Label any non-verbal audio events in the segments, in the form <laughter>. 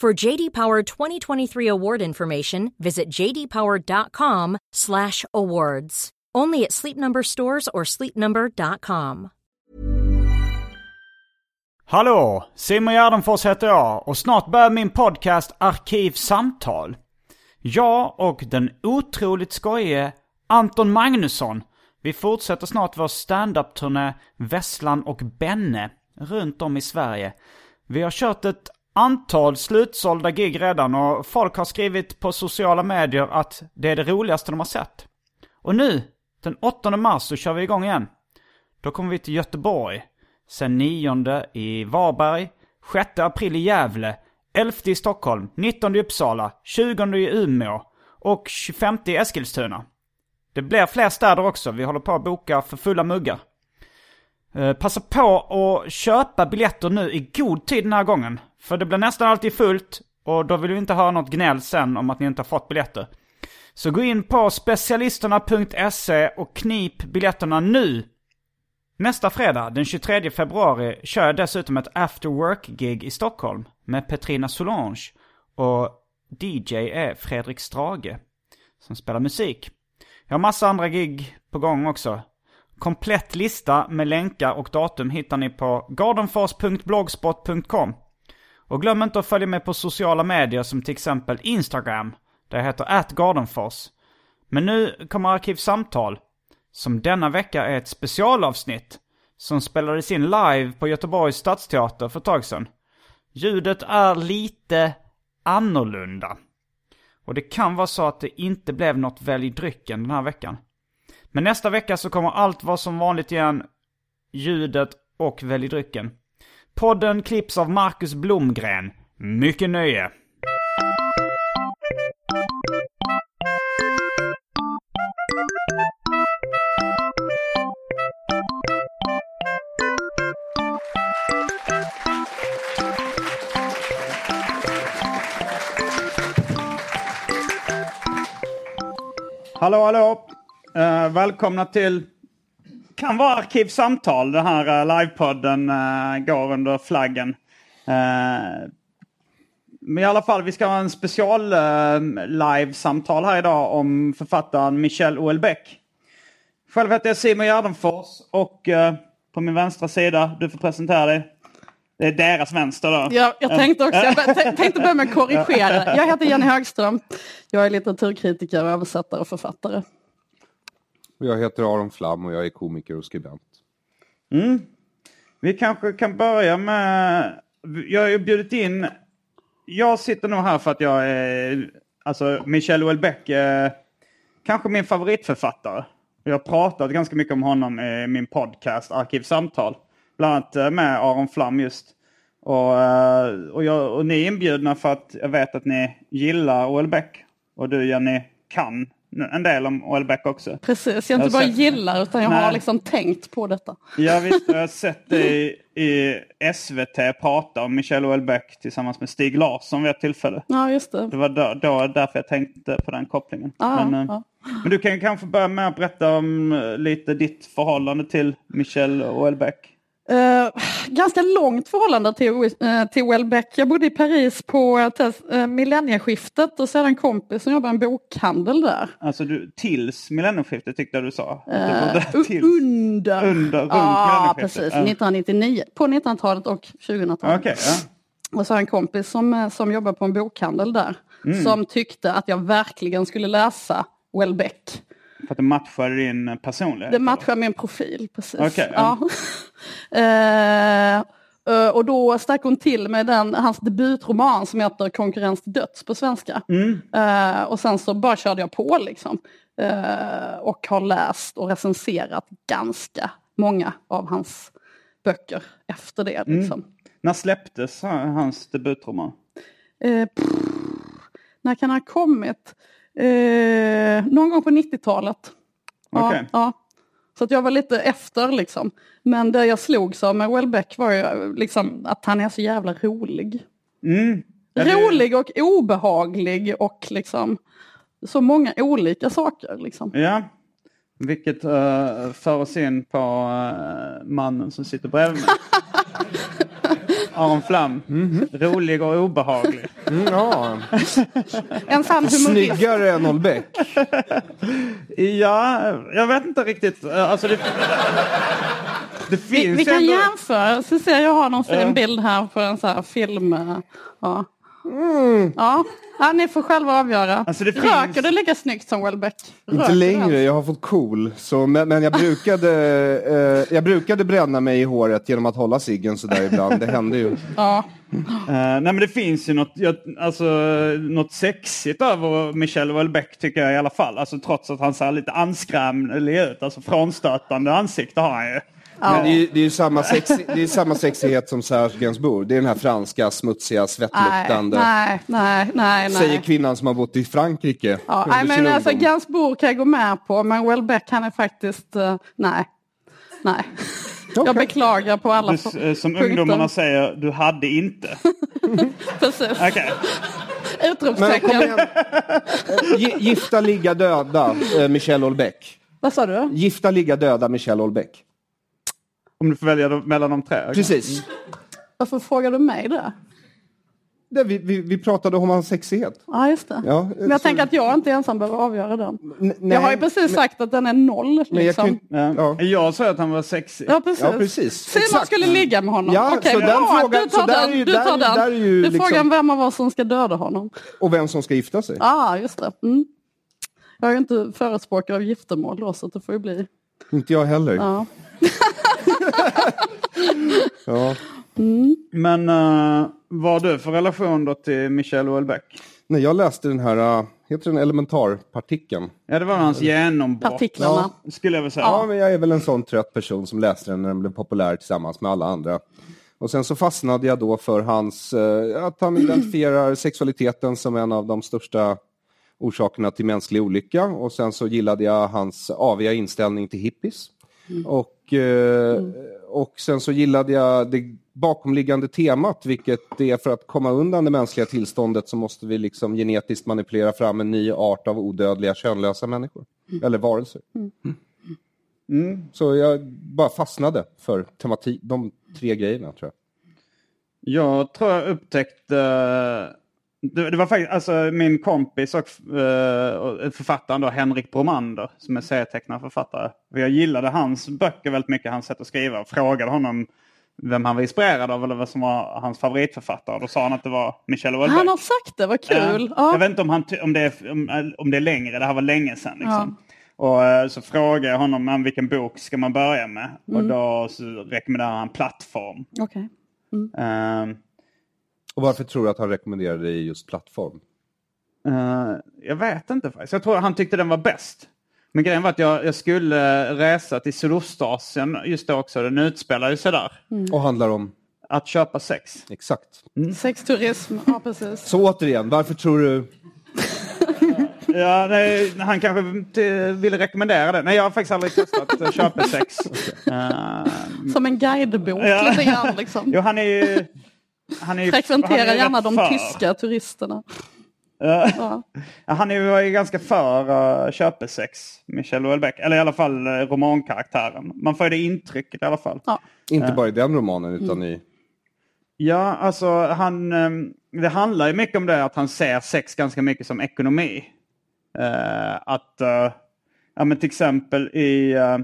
For JD Power 2023 award information, visit jdpower.com/awards. Only at Sleep Number stores or sleepnumber.com. Hallå! Simon Gärdenfors heter jag och snart börjar min podcast Arkivsamtal. Jag och den otroligt skojige Anton Magnusson, vi fortsätter snart vår standup-turné Vesslan och Benne runt om i Sverige. Vi har kört ett antal slutsålda gig redan och folk har skrivit på sociala medier att det är det roligaste de har sett. Och nu, den 8 mars, så kör vi igång igen. Då kommer vi till Göteborg. Sen 9 i Varberg, 6 april i Gävle, 11 i Stockholm, 19 i Uppsala, 20 i Umeå och 25 i Eskilstuna. Det blir fler städer också, vi håller på att boka för fulla muggar. Eh, passa på att köpa biljetter nu i god tid den här gången. För det blir nästan alltid fullt och då vill vi inte ha något gnäll sen om att ni inte har fått biljetter. Så gå in på specialisterna.se och knip biljetterna nu. Nästa fredag, den 23 februari, kör jag dessutom ett after work-gig i Stockholm med Petrina Solange. Och DJ är Fredrik Strage, som spelar musik. Jag har massa andra gig på gång också. Komplett lista med länkar och datum hittar ni på gardenfors.blogspot.com. Och glöm inte att följa med på sociala medier som till exempel Instagram, där jag heter atgardenfors. Men nu kommer Arkivsamtal, som denna vecka är ett specialavsnitt som spelades in live på Göteborgs stadsteater för ett tag sedan. Ljudet är lite annorlunda. Och det kan vara så att det inte blev något välj drycken den här veckan. Men nästa vecka så kommer allt vara som vanligt igen. Ljudet och välj drycken. Podden klipps av Marcus Blomgren. Mycket nöje! Hallå, hallå! Eh, välkomna till kan vara Arkivsamtal. Den här uh, livepodden uh, går under flaggen. Uh, men i alla fall, vi ska ha en special uh, livesamtal här idag om författaren Michel Houellebecq. Själv heter jag Simon Gärdenfors och på min vänstra sida, du får presentera dig. Det är deras vänster då. Ja, jag tänkte också, jag tänkte börja med att korrigera. <laughs> Jag heter Jenny Högström. Jag är litteraturkritiker, översättare och författare. Jag heter Aron Flam och jag är komiker och skribent. Mm. Vi kanske kan börja med... Jag har ju bjudit in... Jag sitter nog här för att jag är... Alltså Michel Houellebecq är kanske min favoritförfattare. Jag har pratat ganska mycket om honom i min podcast Arkivsamtal. Bland annat med Aron Flam just. Och, eh, och, jag, och ni är inbjudna för att jag vet att ni gillar Houellebecq. Och du Jenny kan en del om Houellebecq också. Precis, jag inte bara sett... gillar utan jag Nej. har liksom tänkt på detta. Ja visst, jag har <laughs> sett dig i, SVT prata om Michel Houellebecq tillsammans med Stig Larsson vid ett tillfälle. Ja just det. Det var då, då därför jag tänkte på den kopplingen. Ah, men, ah. men du kan kanske börja med att berätta om eh, lite ditt förhållande till Michel Houellebecq. Uh, ganska långt förhållande till, uh, till Welbeck. Jag bodde i Paris på uh, millennieskiftet och sedan kompis som jobbade i en bokhandel där. Alltså du, tills millennieskiftet tyckte jag du sa? Uh, tills, under. Under, runt ah, precis. 1999. På 1900-talet och 2000-talet. Okay, ja. Och så har jag en kompis som, eh, som jobbar på en bokhandel där. Mm. Som tyckte att jag verkligen skulle läsa Welbeck. För att det matchar din personlighet? Det matchar min profil, precis. Okej, ja. <laughs> Eh, eh, och då stack hon till med den, hans debutroman som heter Konkurrens till döds på svenska. Mm. Eh, och sen så bara körde jag på liksom. Eh, och har läst och recenserat ganska många av hans böcker efter det. Mm. Liksom. När släpptes hans debutroman? Pff, när kan han ha kommit? Eh, någon gång på 90-talet. Ja, Okej. ja. Så att jag var lite efter liksom. Men det jag slogs av med Welbeck var ju liksom att han är så jävla rolig. Mm. Rolig och obehaglig och liksom så många olika saker liksom. Ja. Vilket uh, för oss in på eh, mannen som sitter bredvid mig. <laughs> Aron Flam. Rolig och obehaglig. Mm, ja. En sann humorist. Snyggare än Olbeck. Ja, jag vet inte riktigt. Alltså det, det Vi, finns vi kan ändå... jämföra, så ser jag har någon fin Ja. bild här på en så här film. eh, Ja. Ja. ja, ni får själva avgöra. Alltså, det Röker finns- du lika snyggt som Welbeck? Röker Inte längre, jag har fått cool. Så, men, men jag, brukade, <laughs> eh, jag brukade bränna mig i håret genom att hålla ciggen sådär ibland. Det hände ju. Ja. Eh, nej men det finns ju något, jag, alltså, något sexigt över Michel Houellebecq tycker jag i alla fall. Alltså trots att han ser lite anskrämlig ut. Alltså frånstötande ansikte har han ju. Men det är ju det är ju samma, sexi, det är samma sexighet som Serge Gainsbourg. Det är den här franska, smutsiga, svettluktande. nej, nej, nej. Säger nej. kvinnan som har bott i Frankrike. Ja, under nej sin men alltså. Gainsbourg kan jag gå med på, men Welbeck han är faktiskt, eh, nej. Nej. Jag beklagar på alla Du, eh, som punkter. ungdomarna säger, du hade inte. <laughs> Precis. Okej. Men kom Utropstecken. igen. Eh, gi- Gifta, ligga, döda, eh, Michel Houellebecq. Vad sa du? Gifta, ligga, döda, Michel Houellebecq. Om du får välja de- mellan de tre. Precis. Varför frågar du mig det? Det, vi, vi, vi pratade om hans sexighet. Ja, just det. Ja, men jag så- tänker att jag inte ensam behöver avgöra den. N- jag har ju precis men- sagt att den är noll. Men jag Liksom. kan, Ja. ja. Jag sa att han var sexig. Ja, precis. Ja, precis. Simon Exakt. skulle ligga med honom. Ja, Okej, så bra den frågan- du så tar där den. ju- du tar den. där är ju det är liksom- frågan vem av oss som ska döda honom. Och vem som ska gifta sig. Ja, ah, just det. Mm. Jag är ju inte förespråkare av giftermål då, så det får ju bli... Inte jag heller. Ja. <laughs> <laughs> Ja. Men uh, vad har du för relation då till Michel Houellebecq? När jag läste den här, äh, heter den elementarpartikeln? Ja, det var hans genombrott. Partiklarna. Skulle jag väl säga. Ja, men jag är väl en sån trött person som läste den när den blev populär tillsammans med alla andra. Och sen så fastnade jag då för hans, eh, att han identifierar sexualiteten som en av de största orsakerna till mänsklig olycka. Och sen så gillade jag hans aviga inställning till hippies. Och, eh, och sen så gillade jag det bakomliggande temat, vilket är för att komma undan det mänskliga tillståndet så måste vi liksom genetiskt manipulera fram en ny art av odödliga könlösa människor. Eller varelser. Mm. Så jag bara fastnade för tematik, de tre grejerna tror jag. Jag tror jag upptäckte... Det, var faktiskt alltså, min kompis och eh, och författaren då, Henrik Bromander, som är serietecknare och författare. Och jag gillade hans böcker väldigt mycket, hans sätt att skriva. Och frågade honom vem han var inspirerad av eller vad som var hans favoritförfattare. Då sa han att det var Michel Houellebecq. Han har sagt det, vad kul. Ja. Jag Ja. vet inte om, han, om, det är, om, om det är längre, det här var länge sedan. Liksom. Och eh, så frågade jag honom "Men vilken bok ska man börja med. Och Mm. då så rekommenderade han Plattform. Okej. Ehm, Och varför tror du att han rekommenderade i just plattform? Eh, jag vet inte faktiskt. Jag tror han tyckte den var bäst. Men grejen var att jag, jag skulle resa till Sydostasien just då också. Den utspelar sig där. Och handlar om, Att köpa sex. exakt. Sexturism, ja precis. Så återigen, varför tror du... <laughs> Ja, nej, han kanske ville rekommendera det. Nej, jag har faktiskt aldrig testat uh, köpesex. <laughs> Eh, Som en guidebok Ja. <laughs> lite grann liksom. jo, han är ju... Han är ju, han Frekventera är ju gärna de för. tyska turisterna. Ja. Han är ju ganska för uh, köpesex, Michel Houellebecq. Eller i alla fall uh, romankaraktären. Man får ju det intrycket i alla fall. Ja. Inte bara i den romanen utan i... Ja, alltså han... ehm, Det handlar ju mycket om det att han ser sex ganska mycket som ekonomi. Eh, att, eh, ja men till exempel i eh,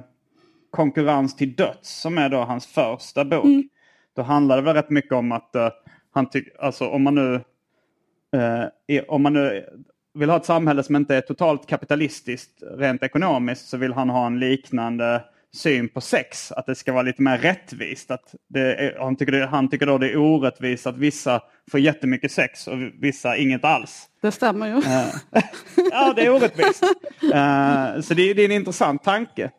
Konkurrens till döds som är då hans första bok. Då handlar det väl rätt mycket om att eh, han tycker, alltså om man nu eh, är, om man nu vill ha ett samhälle som inte är totalt kapitalistiskt rent ekonomiskt så vill han ha en liknande syn på sex. Att det ska vara lite mer rättvist. Att är, han, tycker det, han tycker då det är orättvist att vissa får jättemycket sex och vissa inget alls. Det stämmer ju. <laughs> ja, det är orättvist. Uh, så det, det, är en intressant tanke.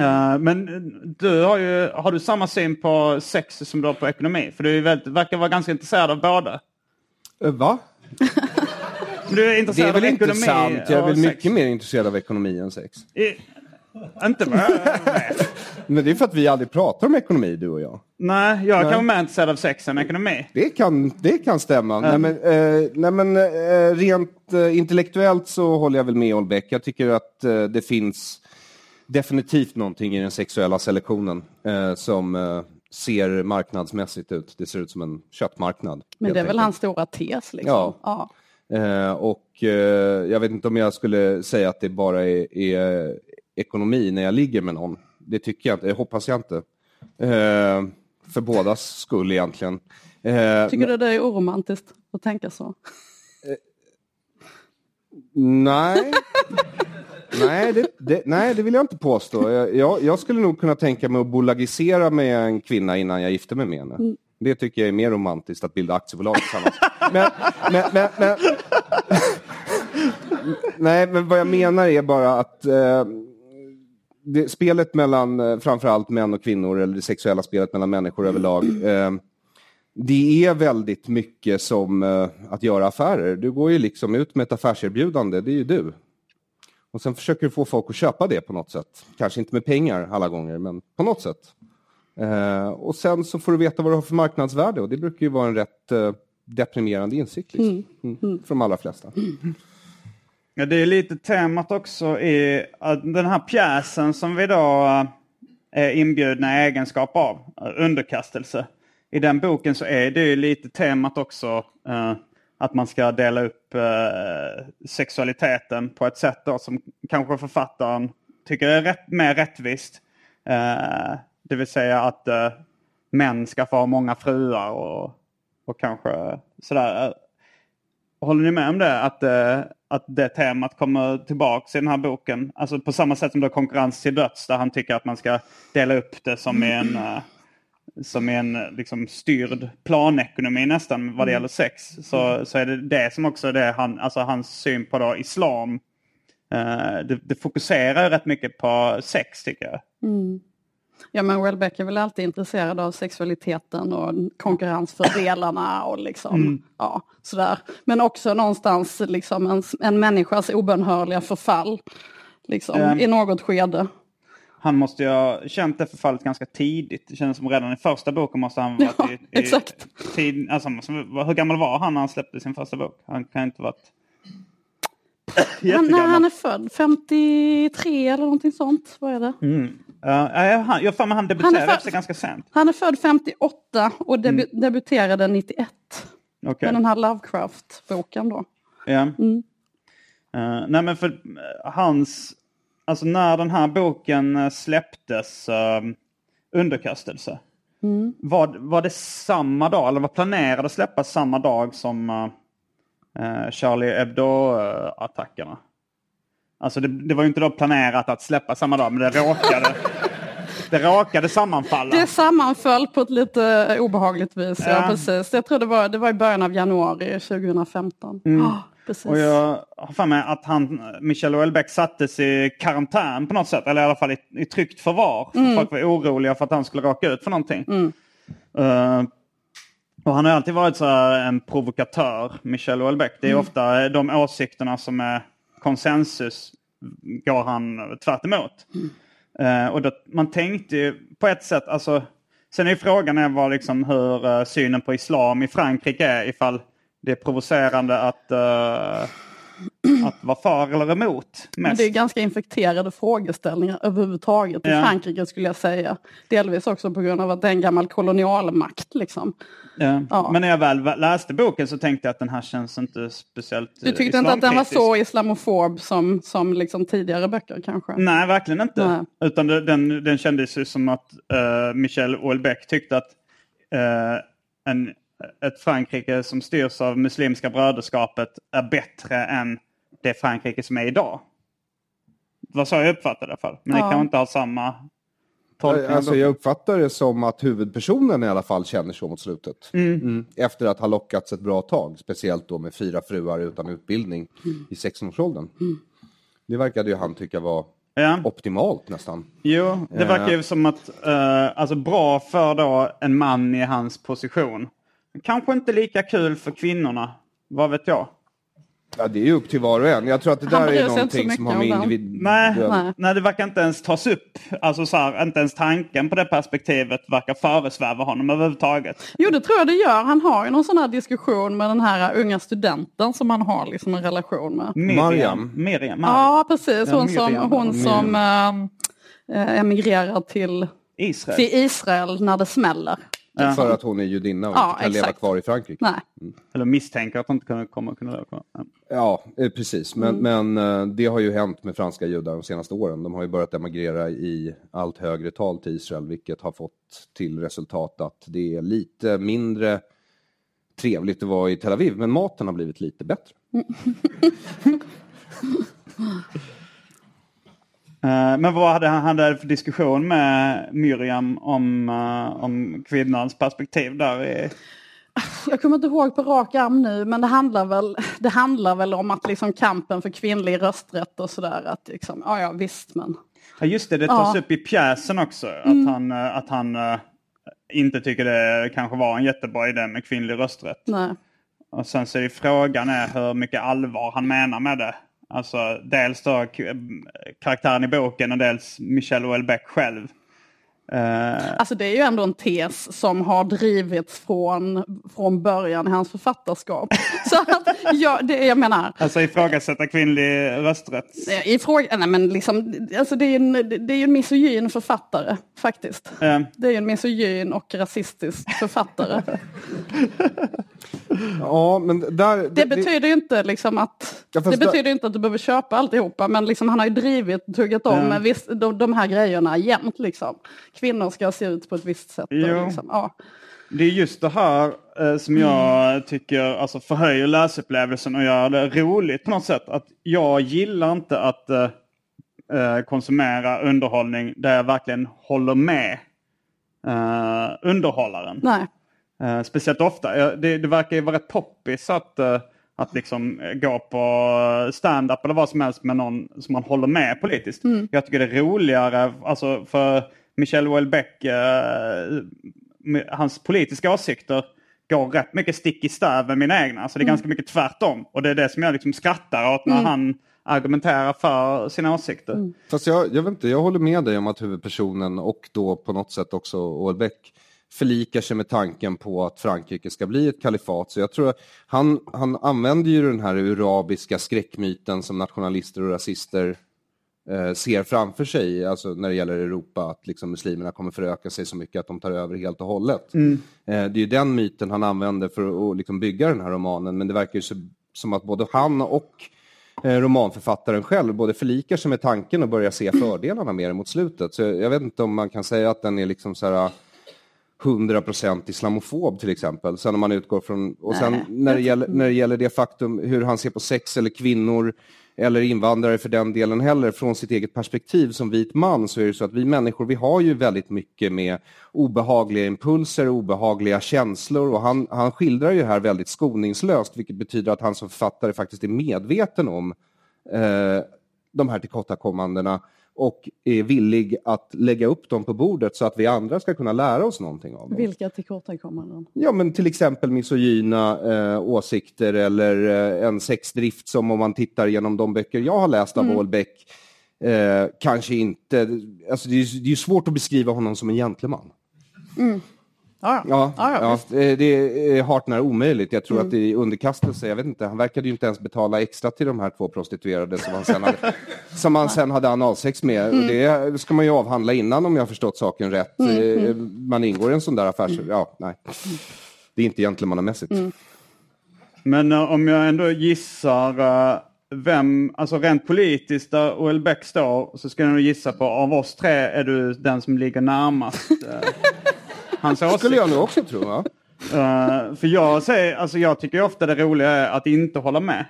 Uh, men du har ju har du samma syn på sex som du har på ekonomi? För du väldigt, verkar vara ganska intresserad av båda. Uh, va? Du är intresserad det är väl av inte sant. Jag är väl sex. mycket mer intresserad av ekonomi än sex. I, inte vad. Men det är för att vi aldrig pratar om ekonomi, du och jag. Nej, jag Nej. kanske mer intresserad av sex än ekonomi. Det kan, det kan stämma. Nej, men, eh, nej, men eh, rent eh, intellektuellt så håller jag väl med Olbeck. Jag tycker att eh, det finns definitivt någonting i den sexuella selektionen eh, som eh, ser marknadsmässigt ut. Det ser ut som en köttmarknad. Men det är väl hans stora tes liksom. Ja. ja. Eh, och eh, jag vet inte om jag skulle säga att det bara är, är ekonomi när jag ligger med någon. Det tycker jag inte, det hoppas jag inte. Eh, för bådas skull egentligen. Eh, Tycker du det är oromantiskt att tänka så? Nej. <laughs> nej, det, det, nej, det vill jag inte påstå. Jag, jag, jag skulle nog kunna tänka mig att bolagisera med en kvinna innan jag gifter mig med henne. Det tycker jag är mer romantiskt, att bilda aktiebolag tillsammans. Men, men, men, men, <laughs> nej, men vad jag menar är bara att eh, det, spelet mellan eh, framförallt män och kvinnor, eller det sexuella spelet mellan människor överlag, eh, det är väldigt mycket som eh, att göra affärer. Du går ju liksom ut med ett affärserbjudande, det är ju du. Och sen försöker du få folk att köpa det på något sätt. Kanske inte med pengar alla gånger, men på något sätt. Eh, och sen så får du veta vad du har för marknadsvärde och det brukar ju vara en rätt eh, deprimerande insikt. Liksom. Mm. För de allra flesta. Ja, det är lite temat också i att den här pjäsen som vi då eh, är inbjudna i egenskap av, eh, underkastelse. I den boken så är det ju lite temat också eh, att man ska dela upp eh, sexualiteten på ett sätt då som kanske författaren tycker är rätt, mer rättvist. Eh, det vill säga att eh, män ska få ha många fruar och, och kanske sådär. Eh, håller ni med om det? Att, eh, att det temat kommer tillbaks i den här boken? Alltså på samma sätt som det är konkurrens till döds där han tycker att man ska dela upp det som i en, eh, som i en liksom, styrd planekonomi nästan vad det gäller sex. Så, så är det det som också är det han, alltså hans syn på då islam. Eh, det, det fokuserar rätt mycket på sex tycker jag. Ja men Welbeck är väl alltid intresserad av sexualiteten och konkurrensfördelarna och liksom, ja, sådär. Men också någonstans liksom en, en människas obönhörliga förfall. Liksom, Ehm. I något skede. Han måste ju ha känt det förfallet ganska tidigt. Det känns som redan i första boken måste han varit Ja, i, i exakt. Tid, alltså, han hur gammal var han när han släppte sin första bok? Han kan inte varit Han, när han är född, 53 eller någonting sånt. Vad är det? Ja, ja, han, jag för mig han Han debuterade är född- ganska sent. Han är född 58 och debu- debuterade 91. Okej. Med den här Lovecraft-boken då. Ja. Eh, nej men för eh, hans, alltså när den här boken eh, släpptes, uh, Underkastelse. Var, var det samma dag, eller var planerad att släppas samma dag som eh, Charlie Hebdo-attackerna? Alltså det, det var ju inte då planerat att släppa samma dag, men det råkade, det råkade sammanfalla. Det sammanföll på ett lite obehagligt vis. Ja. Ja. precis. Jag tror det var, det var i början av januari 2015. Ja, precis. Och jag har för mig att han, Michel Houellebecq sattes i karantän på något sätt. Eller i alla fall i, i tryggt förvar. För Folk var oroliga för att han skulle råka ut för någonting. Eh, och han har alltid varit så här en provokatör, Michel Houellebecq. Det är ofta de åsikterna som är konsensus går han tvärt emot. Eh, och då, man tänkte ju på ett sätt, alltså Sen är frågan är vad liksom hur eh, synen på islam i Frankrike är ifall det är provocerande att, eh, att vara för eller emot Men mest. det är ganska infekterade frågeställningar överhuvudtaget i Ja. Frankrike skulle jag säga. Delvis också på grund av att det är en gammal kolonialmakt. Liksom. Ja. Ja. Men när jag väl läste boken så tänkte jag att den här känns inte speciellt Du eh, tyckte inte att den var så islamofob som, som liksom tidigare böcker kanske? Nej, verkligen inte. Nej. Utan det- den, den kändes ju som att uh, Michel Houellebecq tyckte att eh, en, ett Frankrike som styrs av Muslimska bröderskapet är bättre än det Frankrike som är idag. Det var så jag uppfattade det i alla fall. Men Ja. det kan inte ha samma tolkning. Alltså, jag uppfattar det som att huvudpersonen i alla fall känner så mot slutet. Mm. Efter att ha lockats ett bra tag, speciellt då med fyra fruar utan utbildning i 16-årsåldern. Det verkade ju han tycka var Ja. optimalt nästan. Jo, det Eh. verkar ju som att, eh, alltså bra för då en man i hans position. Kanske inte lika kul för kvinnorna, vad vet jag? Ja, det är ju upp till var och en. Jag tror att det Han där är någonting som har med individ... Nej, Nej. nej, det verkar inte ens tas upp. Alltså så här, inte ens tanken på det perspektivet verkar föresväva honom överhuvudtaget. Jo, det tror jag det gör. Han har ju någon sån här diskussion med den här unga studenten som han har liksom en relation med. Miriam. Mariam. Miriam. Ja, precis. Ja, Hon som, hon som äh, emigrerar till, Israel. till Israel när det smäller. För att hon är judinna och Ja, inte kan leva exakt. kvar i Frankrike. Nej. Eller misstänker att hon inte kunde komma kunna leva kvar. Ja. Ja, eh, precis. Men, men eh, det har ju hänt med franska judar de senaste åren. De har ju börjat emigrera i allt högre tal till Israel, vilket har fått till resultat att det är lite mindre trevligt att vara i Tel Aviv, men maten har blivit lite bättre. <laughs> Eh, Men vad hade han hade för diskussion med Miriam om, eh, om kvinnans perspektiv där? I... Jag kommer inte ihåg på rak arm nu men det handlar väl, <laughs> det handlar väl om att liksom kampen för kvinnlig rösträtt och sådär. Att liksom, ja ja visst men. Ja just det, det tas Ja. upp i pjäsen också. Att han, eh, att han inte tycker det kanske var en jättebra idé med kvinnlig rösträtt. Nej. Och sen så är frågan är hur mycket allvar han menar med det. Alltså dels då karaktären i boken och dels Michel Houellebecq själv. Eh, Alltså det är ju ändå en tes som har drivits från, från början i hans författarskap. <laughs> Så att jag, det, jag menar, alltså ifrågasätta kvinnlig rösträtt. i fråga, nej men liksom, alltså det är ju en, det är ju en misogyn författare faktiskt. Eh, Det är ju en misogyn och rasistisk författare. <laughs> Ja, men där... Det betyder ju inte liksom att Ja, det där- betyder ju inte att du behöver köpa alltihopa men liksom han har ju drivit och tuggat om Ja. viss, de, de här grejerna jämt liksom. Kvinnor ska se ut på ett visst sätt. Liksom, ja. Det är just det här eh, som jag tycker alltså, förhöjer läsupplevelsen och gör det roligt på något sätt. Att jag gillar inte att eh, eh, konsumera underhållning där jag verkligen håller med eh, underhållaren. Nej. Eh, speciellt ofta. Det, det verkar ju vara rätt poppis att, eh, att liksom eh, gå på stand-up eller vad som helst med någon som man håller med politiskt. Jag tycker det är roligare, alltså för Michel Houellebecq, eh, hans politiska åsikter går rätt mycket stick i stäv med mina egna. Så det är ganska mycket tvärtom. Och det är det som jag liksom skrattar åt när han argumenterar för sina åsikter. Fast jag, jag vet inte, jag håller med dig om att huvudpersonen och då på något sätt också Houellebecq förlikar sig med tanken på att Frankrike ska bli ett kalifat. Så jag tror att han, han använder ju den här urabiska skräckmyten som nationalister och rasister ser framför sig, alltså när det gäller Europa, att liksom muslimerna kommer föröka sig så mycket att de tar över helt och hållet. Eh, det är ju den myten han använder för att liksom bygga den här romanen, men det verkar ju som att både han och eh, romanförfattaren själv både förlikar sig med tanken och börjar se fördelarna med det mot slutet. Så jag, jag vet inte om man kan säga att den är liksom så här 100% islamofob till exempel. Sen om man utgår från, och sen när det, gäller, när det gäller det faktum hur han ser på sex eller kvinnor eller invandrare för den delen heller, från sitt eget perspektiv som vit man så är det så att vi människor, vi har ju väldigt mycket med obehagliga impulser, obehagliga känslor och han, han skildrar ju här väldigt skoningslöst, vilket betyder att han som författare faktiskt är medveten om eh, de här tillkortakommandena och är villig att lägga upp dem på bordet så att vi andra ska kunna lära oss någonting av dem. Vilka tillkortakommanden? Ja, men till exempel misogyna eh, åsikter eller eh, en sexdrift som om man tittar genom de böcker jag har läst av Houellebecq eh, kanske inte... Alltså det är det är svårt att beskriva honom som en gentleman. Ja, Ja, ja, ja, visst. det, är hart när omöjligt. Jag tror att det är underkastelse. Jag vet inte, han verkade ju inte ens betala extra till de här två prostituerade som han sen hade, <laughs> som han sen hade analsex med. Och det ska man ju avhandla innan om jag har förstått saken rätt. Eh, Man ingår i en sån där affärs... Ja, nej. Det är inte gentlemannamässigt. Men eh, om jag ändå gissar eh, vem, alltså rent politiskt där Houellebecq står så ska jag nog gissa på av oss tre är du den som ligger närmast eh, <laughs> hans åsikt. skulle jag nog också tro. Va? Eh, för jag, säger, alltså jag tycker ofta det roliga är att inte hålla med.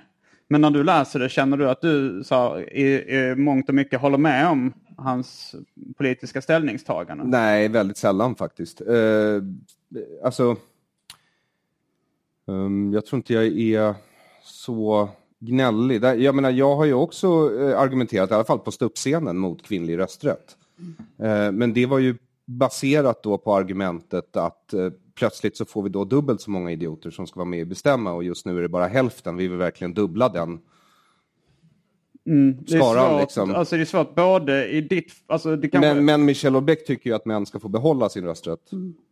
Men när du läser det, känner du att du så, i, i mångt och mycket håller med om hans politiska ställningstaganden? Nej, väldigt sällan faktiskt. Uh, alltså, um, jag tror inte jag är så gnällig. Jag menar, jag har ju också eh, argumenterat, i alla fall på ståuppscenen, mot kvinnlig rösträtt. Uh, men det var ju baserat då på argumentet att eh, plötsligt så får vi då dubbelt så många idioter som ska vara med och bestämma och just nu är det bara hälften. Vi vill verkligen dubbla den Mm, det, är skaran. svårt, Liksom. alltså det är svårt både i ditt... Alltså det kanske, Men, men Michel Houellebecq tycker ju att män ska få behålla sin rösträtt.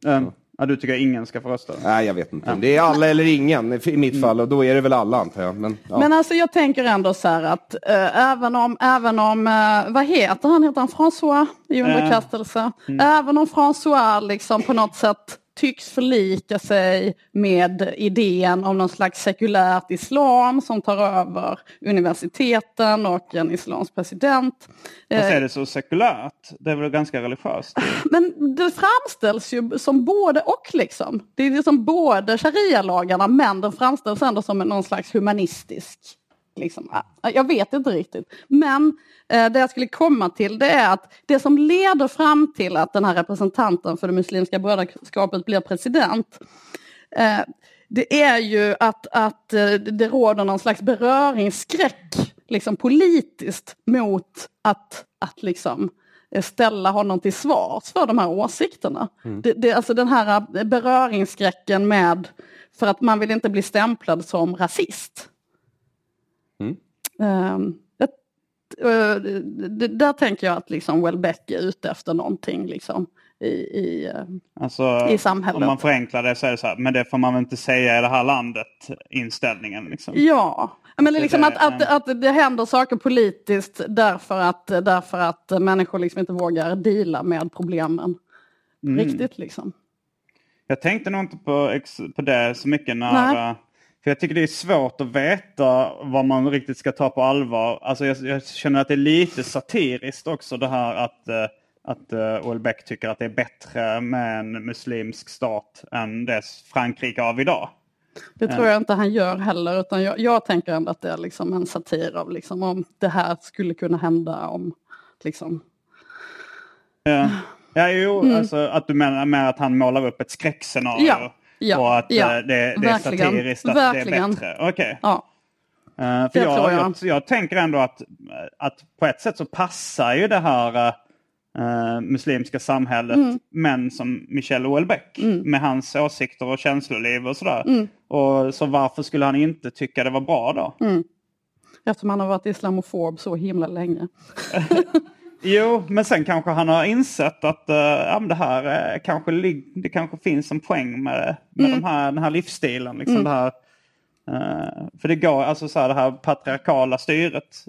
eh, ja, du tycker ingen ska få rösta? Nej, jag vet inte. Det är alla eller ingen i mitt fall och då är det väl alla antar jag. Men, ja. Men alltså jag tänker ändå så här att äh, även om, även om äh, vad heter han, heter han François i underkastelse? Även om François liksom på något sätt tycks förlika sig med idén om någon slags sekulärt islam som tar över universiteten och en islamsk president. Fast är det så sekulärt? Det är väl ganska religiöst? Men det framställs ju som både och liksom. Det är liksom både sharia-lagarna men den framställs ändå som någon slags humanistisk. Liksom. Jag vet inte riktigt. Men eh, det jag skulle komma till det är att det som leder fram till att den här representanten för det muslimska brödraskapet blir president eh, det är ju att, att eh, det råder någon slags beröringsskräck liksom politiskt mot att, att liksom ställa honom till svars för de här åsikterna. Det, det, alltså den här beröringsskräcken med, för att man vill inte bli stämplad som rasist. Um, det, uh, det, där tänker jag att liksom Welbeck är ute efter någonting liksom, i, i, uh, Alltså, i samhället. Om man förenklar det så är det så här, men det får man väl inte säga i det här landet, inställningen. Liksom. Ja, men Det liksom att, att, att det händer saker politiskt därför att, därför att människor liksom inte vågar deala med problemen. Mm. Riktigt liksom. Jag tänkte nog inte på, på det så mycket när... Nej. Eh, För jag tycker det är svårt att veta vad man riktigt ska ta på allvar. Alltså jag, jag känner att det är lite satiriskt också det här att, uh, att uh, Houellebecq tycker att det är bättre med en muslimsk stat än det Frankrike av idag. Det tror jag inte han gör heller utan jag, jag tänker ändå att det är liksom en satir av liksom om det här skulle kunna hända om liksom. Ja, ja jo, alltså att du menar med att han målar upp ett skräckscenario. Mm. Ja, ja, och att ja, eh, det, det är satiriskt att verkligen. det är bättre. Okej. Ja, Eh, för Det jag, tror jag. jag. Jag, tänker ändå att, att på ett sätt så passar ju det här eh, muslimska samhället Mm. män som Michel Houellebecq med hans åsikter och känsloliv och sådär. Mm. Och så varför skulle han inte tycka det var bra då? eftersom han har varit islamofob så himla länge. <laughs> Jo, men sen kanske han har insett att uh, ja, men det här eh, kanske, det kanske finns en poäng med, med Mm. de här, den här livsstilen. Liksom det här, eh, för det går, alltså så här, det här patriarkala styret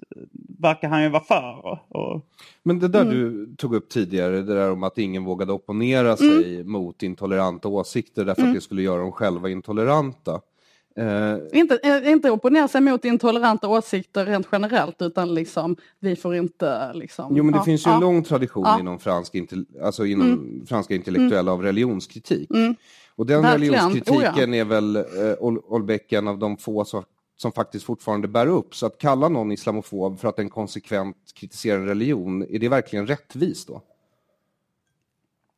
verkar han ju vara för. Och, och, Men det där Mm. du tog upp tidigare, det där om att ingen vågade opponera Mm. sig mot intoleranta åsikter därför att det skulle göra dem själva intoleranta. Eh, Inte, eh, inte opponera sig mot intoleranta åsikter rent generellt utan liksom vi får inte liksom. jo men det ja, finns ju en ja. Mm. lång tradition Ja. inom, fransk, alltså inom franska intellektuella av religionskritik. Och den Mm. Verkligen. religionskritiken Oh, är väl eh, Ol- Olbeck en av de få som, som faktiskt fortfarande bär upp. Så att kalla någon islamofob för att den konsekvent kritiserar en religion, är det verkligen rättvist då?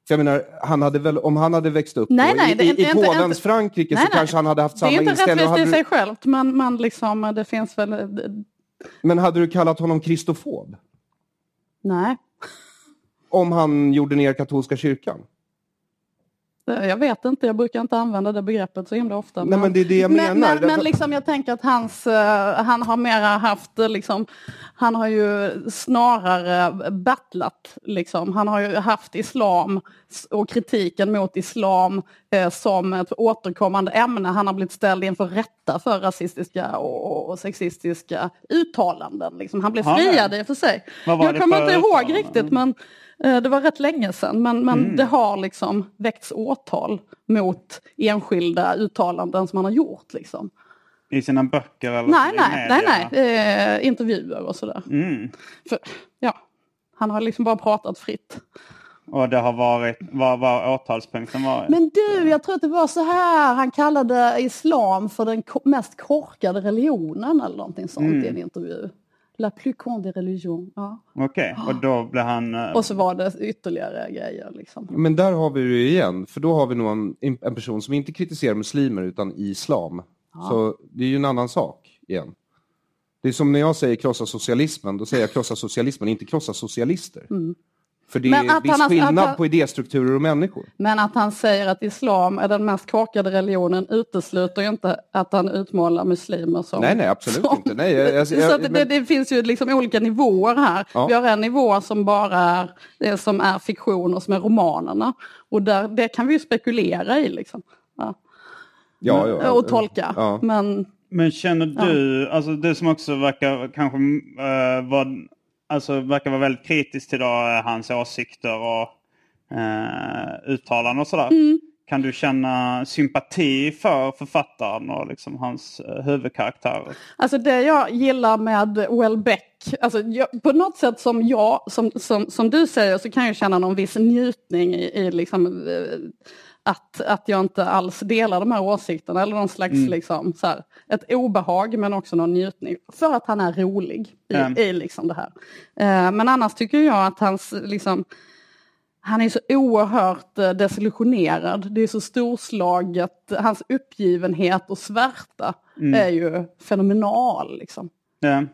För jag menar, han hade väl, om han hade växt upp Nej, då, nej, i, det är i, inte- i inte- påvens inte- Frankrike Nej, så kanske han hade haft Det samma är inte inställning. Och rättvist i sig du, självt men, men liksom det finns väl, men hade du kallat honom kristofob? nej. Om han gjorde ner katolska kyrkan? Jag vet inte, jag brukar inte använda det begreppet så himla ofta. Nej, men det är det jag men, menar. Men, Därför- men liksom, jag tänker att hans, eh, han har mera haft, eh, liksom, han har ju snarare battlat. Liksom. Han har ju haft islam och kritiken mot islam eh, som ett återkommande ämne. Han har blivit ställd inför rätta för rasistiska och, och sexistiska uttalanden. Liksom. Han blev friad i och för sig. Jag kommer inte ihåg riktigt men det var rätt länge sedan. Men, men Mm. det har liksom väckts åtal mot enskilda uttalanden som han har gjort. Liksom. I sina böcker eller Nej, nej, nej, nej. Eh, intervjuer och sådär. Mm. För, ja, han har liksom bara pratat fritt. Och det har varit, vad var åtalspunkten varit? Men du, jag tror att det var så här, han kallade islam för den mest korkade religionen eller någonting sånt Mm. i en intervju. La plus con des religions. Ja. Okej, och då blev han... eh, Och så var det ytterligare grejer liksom. Men där har vi det igen, för då har vi nog en, en person som inte kritiserar muslimer utan islam. Så det är ju en annan sak igen. Det är som när jag säger krossa socialismen, då säger jag krossa socialismen, inte krossa socialister. För det Men är att viss han har- skillnad han- på idéstrukturer och människor. Men att han säger att islam är den mest korkade religionen utesluter ju inte att han utmålar muslimer som... Nej, nej, absolut som- inte. Nej, jag- jag- så jag- att det, men- det finns ju liksom olika nivåer här. Ja. Vi har en nivå som bara är det som är fiktion och som är romanerna. Och där, det kan vi ju spekulera i liksom. Ja. Ja, ja, och tolka. Ja. Men Men känner du, alltså du som också verkar kanske uh, vara, alltså verkar vara väldigt kritisk till då, eh, hans åsikter och uh, uttalanden och sådär. Mm. Kan du känna sympati för författaren och liksom hans uh, huvudkaraktärer? Alltså det jag gillar med Welbeck, alltså jag, på något sätt som jag, som, som, som du säger så kan jag känna någon viss njutning i, i liksom, eh, att, att jag inte alls delar de här åsikterna eller någon slags liksom, så här, ett obehag men också någon njutning. För att han är rolig i, Mm. i liksom det här. Eh, men annars tycker jag att hans liksom, han är så oerhört eh, desillusionerad. Det är så storslaget. Hans uppgivenhet och svärta är ju fenomenal. Liksom. Ja.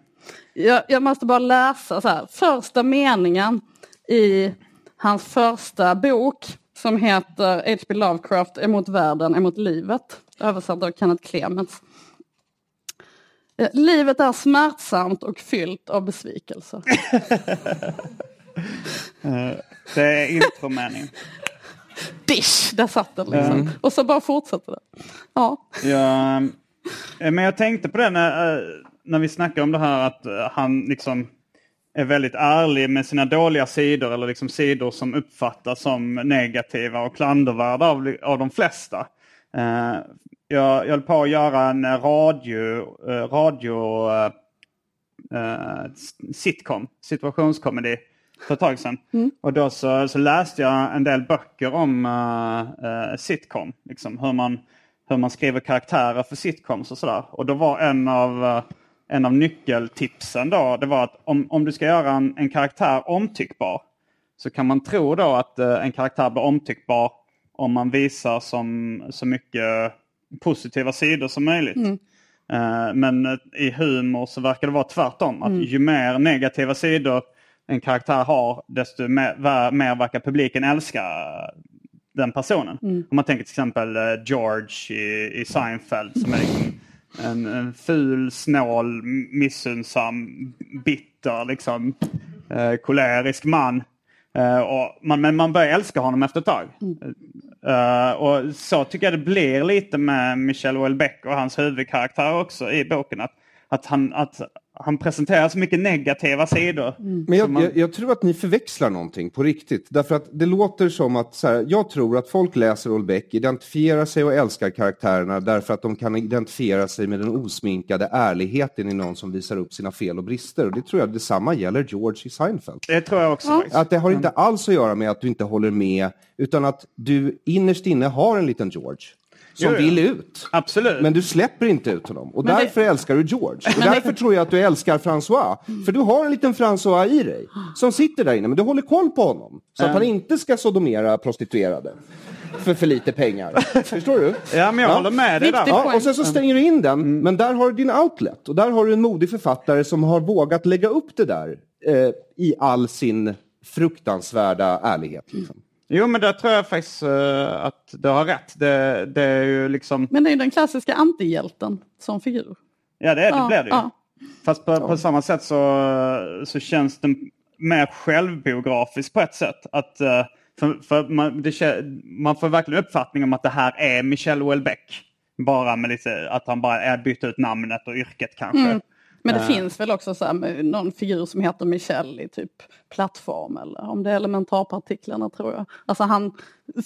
Jag, jag måste bara läsa så här. Första meningen i hans första bok som heter H.P. Lovecraft emot världen, emot livet. Översatt av Kenneth Clements. Eh, Livet är smärtsamt och fyllt av besvikelser. <laughs> Det är intromeningen. Dish! Där satt den liksom. Och så bara fortsätter det. Ja. Ja, eh, men jag tänkte på det när, eh, när vi snackade om det här att eh, han liksom är väldigt ärlig med sina dåliga sidor eller liksom sidor som uppfattas som negativa och klandervärda av, av de flesta. Eh, jag, jag höll på att göra en radio, eh, radio eh, eh, sitcom, situationskomedi för ett tag sedan. Och då så, så läste jag en del böcker om eh, sitcom. Liksom, hur, man, hur man skriver karaktärer för sitcoms och sådär. Och då var en av, en av nyckeltipsen då, det var att om, om du ska göra en, en karaktär omtyckbar så kan man tro då att eh, en karaktär blir omtyckbar om man visar som, så mycket positiva sidor som möjligt. Eh, men eh, i humor så verkar det vara tvärtom. Att ju mer negativa sidor en karaktär har, desto mer, ver- mer verkar publiken älska den personen. Om man tänker till exempel eh, George i, i Seinfeld som är liksom en, en ful, snål, missunnsam, bitter, liksom, eh, kolerisk man. Eh, och man, men man börjar älska honom efter ett tag. Eh, och så tycker jag det blir lite med Michel Houellebecq och hans huvudkaraktär också i boken. Att, att, han, att han presenterar så mycket negativa sidor. Men jag, jag, jag tror att ni förväxlar någonting på riktigt. Därför att det låter som att, så här, jag tror att folk läser Olbeck, identifierar sig och älskar karaktärerna därför att de kan identifiera sig med den osminkade ärligheten i någon som visar upp sina fel och brister. Och det tror jag detsamma gäller George i Seinfeld. Det tror jag också. faktiskt. Att det har inte alls att göra med att du inte håller med, utan att du innerst inne har en liten George som Jo, ja. vill ut. Absolut. Men du släpper inte ut honom och Men det- därför älskar du George. Och därför tror jag att du älskar François. För du har en liten François i dig som sitter där inne, men du håller koll på honom. Så att han inte ska sodomera prostituerade. För för lite pengar. <laughs> Förstår du? Ja, men jag håller med dig där. Ja, och sen så stänger du in den, Mm. men där har du din outlet. Och där har du en modig författare som har vågat lägga upp det där eh, i all sin fruktansvärda ärlighet. Liksom. Jo, men där tror jag faktiskt eh, att du har rätt. Det, det är ju liksom... Men det är ju den klassiska antihjälten som figur. Ja, det, är, det Ja, blir det ju. ja. Fast på, på samma sätt så, så känns den mer självbiografisk på ett sätt. Att, eh, för, för man, det, man får verkligen uppfattning om att det här är Michel Houellebecq. Bara med lite, att han bara är bytt ut namnet och yrket kanske. Mm. Men det finns väl också så här, någon figur som heter Michel i typ plattform eller om det är elementarpartiklarna tror jag. Alltså han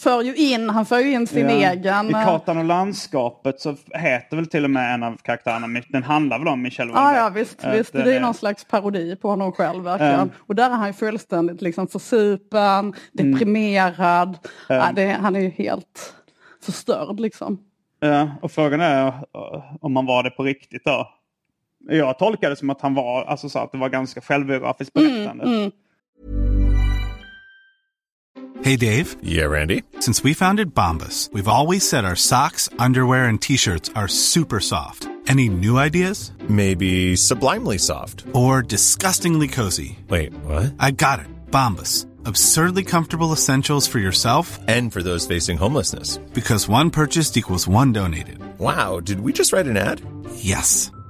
för ju in, han för in sin Ja. egen... I eh, Kartan och landskapet så heter väl till och med en av karaktärerna, den handlar väl om Michel Houellebecq. ja visst, Eh, visst. den det är någon slags parodi på honom själv verkligen. Ja. Och där är han ju fullständigt liksom försupen, deprimerad. Ja, det, han är ju helt förstörd liksom. Ja, och frågan är eh, om han var det på riktigt då. Jag tolkar det som att han var, alltså så att det var ganska självbiografiskt berättande. Mm, mm. Hey, Dave. Yeah, Randy. Since we founded Bombus, we've always said our socks, underwear, and t shirts are super soft. Any new ideas? Maybe sublimely soft. Or disgustingly cozy? Wait, what? I got it. Bombus. Absurdly comfortable essentials for yourself And for those facing homelessness. because one purchased equals one donated. Wow, did we just write an ad? Yes.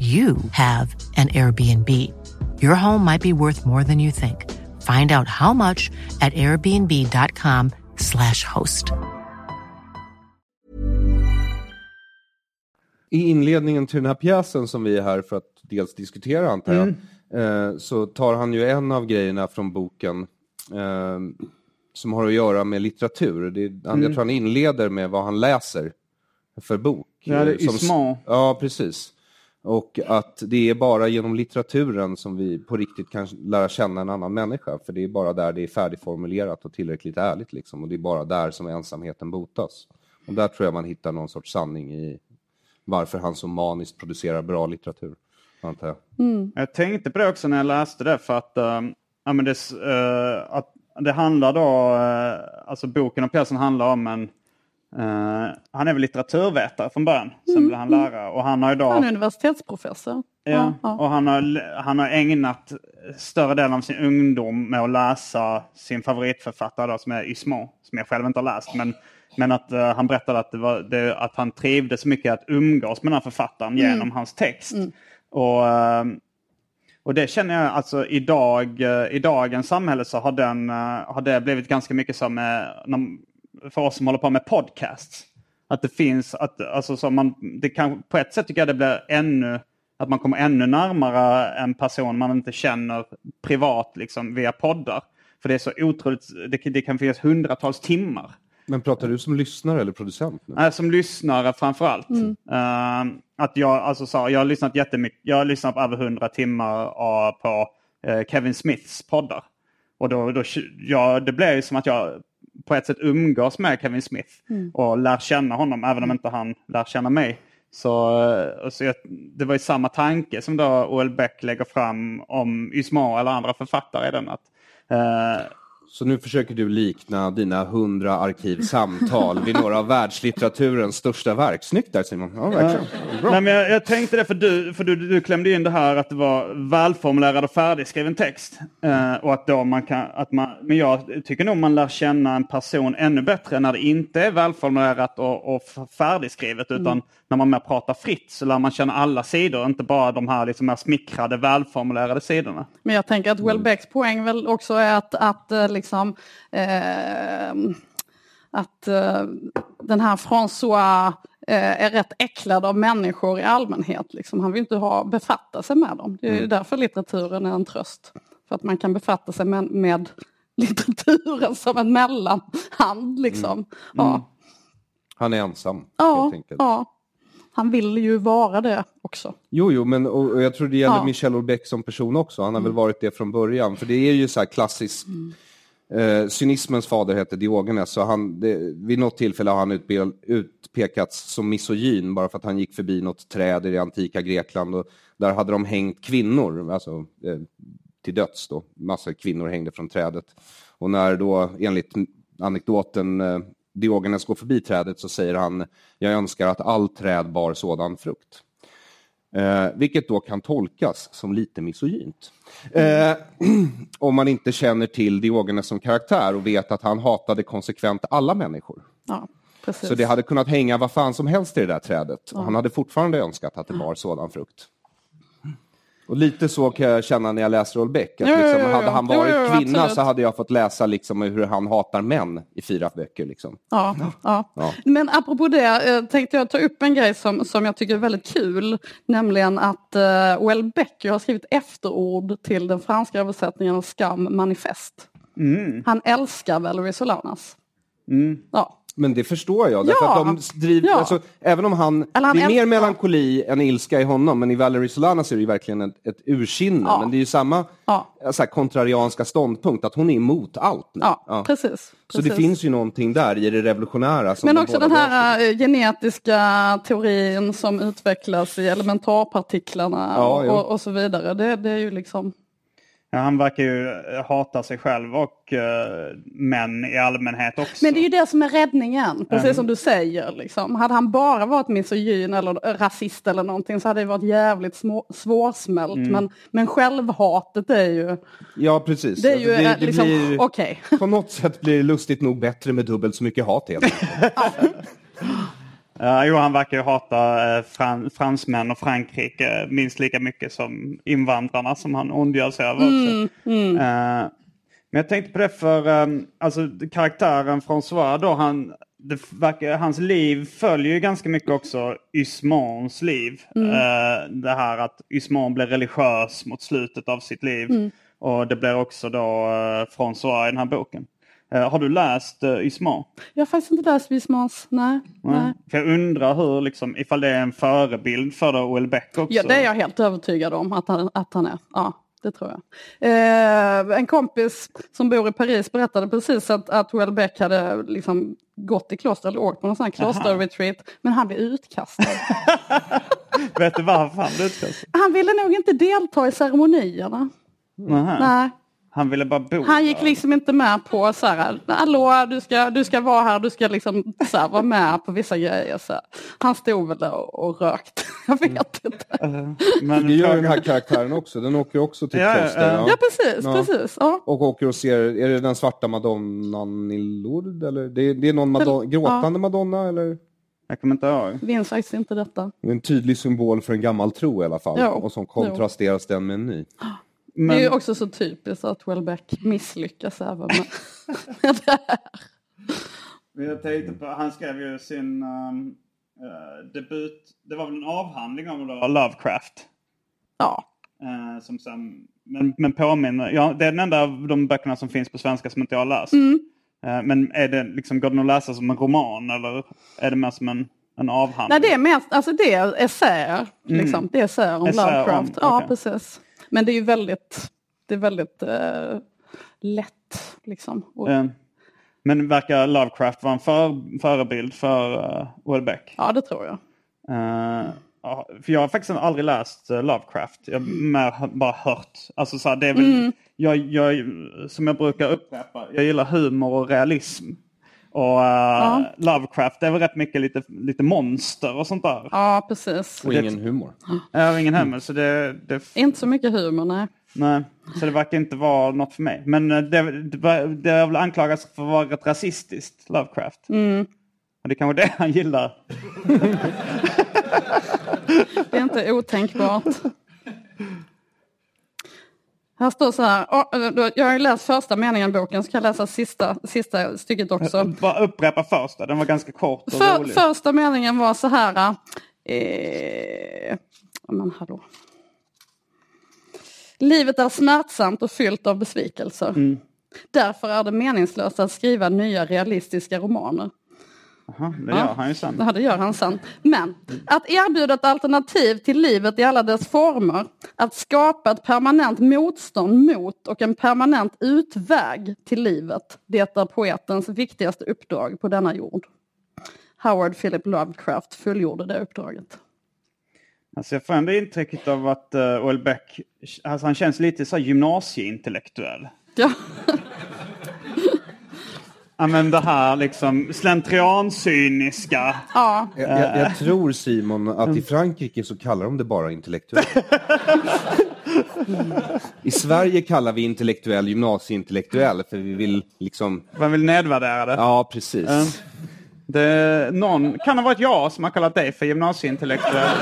you have an Airbnb. Your home might be worth more than you think. Find out how much at airbnb.com/slash host. I inledningen till den här pjäsen som vi är här för att dels diskutera antar jag, eh, så tar han ju en av grejerna från boken eh, som har att göra med litteratur. Det är, han, Jag tror han inleder med vad han läser för bok. Ja, det är Eh, som-. Ja, precis. Och att det är bara genom litteraturen som vi på riktigt kan lära känna en annan människa. För det är bara där det är färdigformulerat och tillräckligt ärligt. Liksom. Och det är bara där som ensamheten botas. Och där tror jag man hittar någon sorts sanning i varför han så maniskt producerar bra litteratur. Antar jag. Jag tänkte på det också när jag läste det för att, eh, ja, men det, eh, att det handlar då, eh, alltså boken och pjäsen handlar om en, eh, han är väl litteraturvetare från början, sen blev han lärare och han har då Han är universitetsprofessor. Ja, ja. och han har, han har ägnat större delen av sin ungdom med att läsa sin favoritförfattare då, som är Ysmo, som jag själv inte har läst. Men, men att eh, han berättade att, det var, det, att han trivdes mycket att umgås med den här författaren genom hans text. Och, eh, och det känner jag alltså idag, eh, i dagens samhälle så har, den, har det blivit ganska mycket som när- för oss som håller på med podcasts. Att det finns, att, alltså så man, det kan, på ett sätt tycker jag det blir ännu, att man kommer ännu närmare en person man inte känner privat liksom via poddar. För det är så otroligt, det, kan- det kan finnas hundratals timmar. Men pratar du som lyssnare eller producent? Nu? Nej, som lyssnare framförallt. Uh, att jag, alltså, så, jag har lyssnat jättemycket, jag har lyssnat på över hundra timmar uh, på eh, Kevin Smiths poddar. Och då, då, ja, det ju som att jag på ett sätt umgås med Kevin Smith och lär känna honom även om inte han lär känna mig. Så, eh, och så jag, det var ju samma tanke som då O.L. Beck lägger fram om Ysma eller andra författare i den. Att, eh, Så nu försöker du likna dina hundra arkivsamtal vid några av världslitteraturens största verk. Snyggt där Simon. Ja, verkligen. Bra. Nej, men jag, jag tänkte det för du, för du, du klämde in det här att det var välformulerad och färdigskriven text. Eh, och att då man kan, att man, men jag tycker nog man lär känna en person ännu bättre när det inte är välformulerat och, och färdigskrivet utan när man mer pratar fritt så lär man känna alla sidor, inte bara de här liksom mer smickrade välformulerade sidorna. Men jag tänker att Welbecks poäng väl också är att, att eh, liksom eh, att eh, den här François eh, är rätt äcklad av människor i allmänhet. Liksom. Han vill inte ha, befatta sig med dem. Det är ju därför litteraturen är en tröst. För att man kan befatta sig med, med litteraturen som en mellanhand. Liksom. Ja. Han är ensam Ja, helt enkelt. ja. Han vill ju vara det också. Jo, jo, men och, och jag tror det gäller Ja. Michel Houellebecq som person också. Han har väl varit det från början. För det är ju så här klassisk... Eh, cynismens fader hette Diogenes. Så han, det, vid något tillfälle har han utbe, utpekats som misogyn bara för att han gick förbi något träd i det antika Grekland. Och där hade de hängt kvinnor, alltså eh, till döds då. Massor kvinnor hängde från trädet. Och när då, enligt anekdoten, eh, Diogenes går förbi trädet så säger han Jag önskar att all träd bar sådan frukt. Eh, vilket då kan tolkas som lite misogynt. Eh, <clears throat> om man inte känner till Diogenes som karaktär och vet att han hatade konsekvent alla människor. Ja. Så det hade kunnat hänga vad fan som helst i det där trädet. Och han hade fortfarande önskat att det bar sådan frukt. Och lite så kan jag känna när jag läser Houellebecq. Att liksom, hade han varit jo, kvinna absolut. så hade jag fått läsa liksom hur han hatar män i fyra böcker. Liksom. Ja, ja. Ja. Men apropå det eh, tänkte jag ta upp en grej som, som jag tycker är väldigt kul. Nämligen att uh, Houellebecq ju har skrivit efterord till den franska översättningen av Skam manifest. Mm. Han älskar Valerie Solanas. Ja. Men det förstår jag. Därför Ja. att de driver, Ja. alltså, även om han, han det är mer melankoli än ilska i honom, men i Valerie Solanas är det verkligen ett, ett ursinne. Ja. Men det är ju samma så här, kontrarianska ståndpunkt, att hon är emot allt nu. Ja, precis. Så det precis. finns ju någonting där i det revolutionära. Som Men de också den här eh, genetiska teorin som utvecklas i elementarpartiklarna och, och så vidare. Det, det är ju liksom... Ja, han verkar ju eh, hata sig själv och uh, män i allmänhet också. Men det är ju det som är räddningen, precis som du säger. Liksom. Hade han bara varit misogyn eller rasist eller någonting så hade det varit jävligt små, svårsmält. Men, men självhatet är ju, Ja, precis. det är ju Alltså, eh, liksom, blir, okej. På något sätt blir det lustigt nog bättre med dubbelt så mycket hat helt <laughs> Ja, jo, han verkar ju hata eh, fran fransmän och Frankrike minst lika mycket som invandrarna som han ondgör sig över också. Eh, men jag tänkte på det för eh, alltså, karaktären François då, han, verkar, hans liv följer ju ganska mycket också Ysmans liv. Eh, det här att Ysman blir religiös mot slutet av sitt liv. Och det blir också då eh, François i den här boken. Eh, har du läst uh, Ysman? Jag har faktiskt inte läst Wismans, nej. nej. För jag undrar hur, liksom, ifall det är en förebild för Houellebecq också. Ja, det är jag helt övertygad om att han, att han är. Ja, det tror jag. Eh, en kompis som bor i Paris berättade precis att, att Houellebecq hade liksom gått i kloster eller åkt på någon sån här klosterretreat. Men han blev utkastad. <laughs> Vet du varför han blev utkastad? han ville nog inte delta i ceremonierna. Nej. Han ville bara bo Han gick där. liksom inte med på så här, hallå du ska, du ska vara här, du ska liksom så här, vara med på vissa grejer. Så här. Han stod väl där och, och rökte, <laughs> jag vet inte. Men Det gör den här karaktären också. Den åker också till Ja, ja, kloster. ja. Ja precis, Ja. precis. Ja. Och åker och ser, är det den svarta madonnan i Lourdes? Eller? Det, det är någon madonna, gråtande madonna eller? Jag kommer inte ihåg. Minns faktiskt inte detta. Det är en tydlig symbol för en gammal tro i alla fall. Jo, Och som kontrasteras den med en ny. <gasps> Det är ju Men, också så typiskt att Welbeck misslyckas även med, <laughs> det här. men jag tänkte på, han skrev ju sin um, eh, debut, det var väl en avhandling om Lovecraft. Ja. eh, som sen, men, men påminner, ja, det är den enda av de böckerna som finns på svenska som inte jag har läst. Mm. Eh, men är det, liksom, går den att läsa som en roman eller är det mer som en, en avhandling? Nej, det är mest, alltså det är essäer. Liksom. Det är essäer om Essäer om, Lovecraft. Ja, precis. Men det är ju väldigt, det är väldigt eh, lätt. Liksom. Och, Eh, men verkar Lovecraft vara en för, förebild för uh, Houellebecq? Ja, det tror jag. Ja, för jag har faktiskt aldrig läst Lovecraft. Jag har bara hört. Alltså, så här, det är väl, Mm. jag, jag, som jag brukar upprepa, jag gillar humor och realism. Och eh, Lovecraft det är väl rätt mycket lite, lite monster och sånt där. Ja, precis. Och ingen humor. Jag har ingen hemma så det, det, Inte så mycket humor, nej. nej, så det verkar inte vara något för mig. Men eh, det, det, det har väl anklagats för att vara rätt rasistiskt, Lovecraft. Mm. Och det är kanske det han gillar. <laughs> Det är inte otänkbart. Här står så här, jag har läst första meningen i boken, så kan jag läsa sista, sista stycket också. Bara upprepa första, den var ganska kort och För, rolig. första meningen var så här, eh, men hallå. Livet är smärtsamt och fyllt av besvikelser. Mm. Därför är det meningslöst att skriva nya realistiska romaner. Jaha, det gör han ju sen. Ja, det gör han sen. Men att erbjuda ett alternativ till livet i alla dess former, att skapa ett permanent motstånd mot och en permanent utväg till livet, det är poetens viktigaste uppdrag på denna jord. Howard Philip Lovecraft fullgjorde det uppdraget. Alltså jag får ändå intrycket av att uh, Beck, alltså han känns lite så gymnasieintellektuell. Ja. <laughs> Det här liksom slentriancyniska. Ja. Jag, jag, jag tror Simon att i Frankrike så kallar de det bara intellektuell. <laughs> I Sverige kallar vi intellektuell gymnasieintellektuell för vi vill liksom... Man vill nedvärdera det. Ja, precis. Mm. det någon, kan ha varit jag som har kallat dig för gymnasieintellektuell.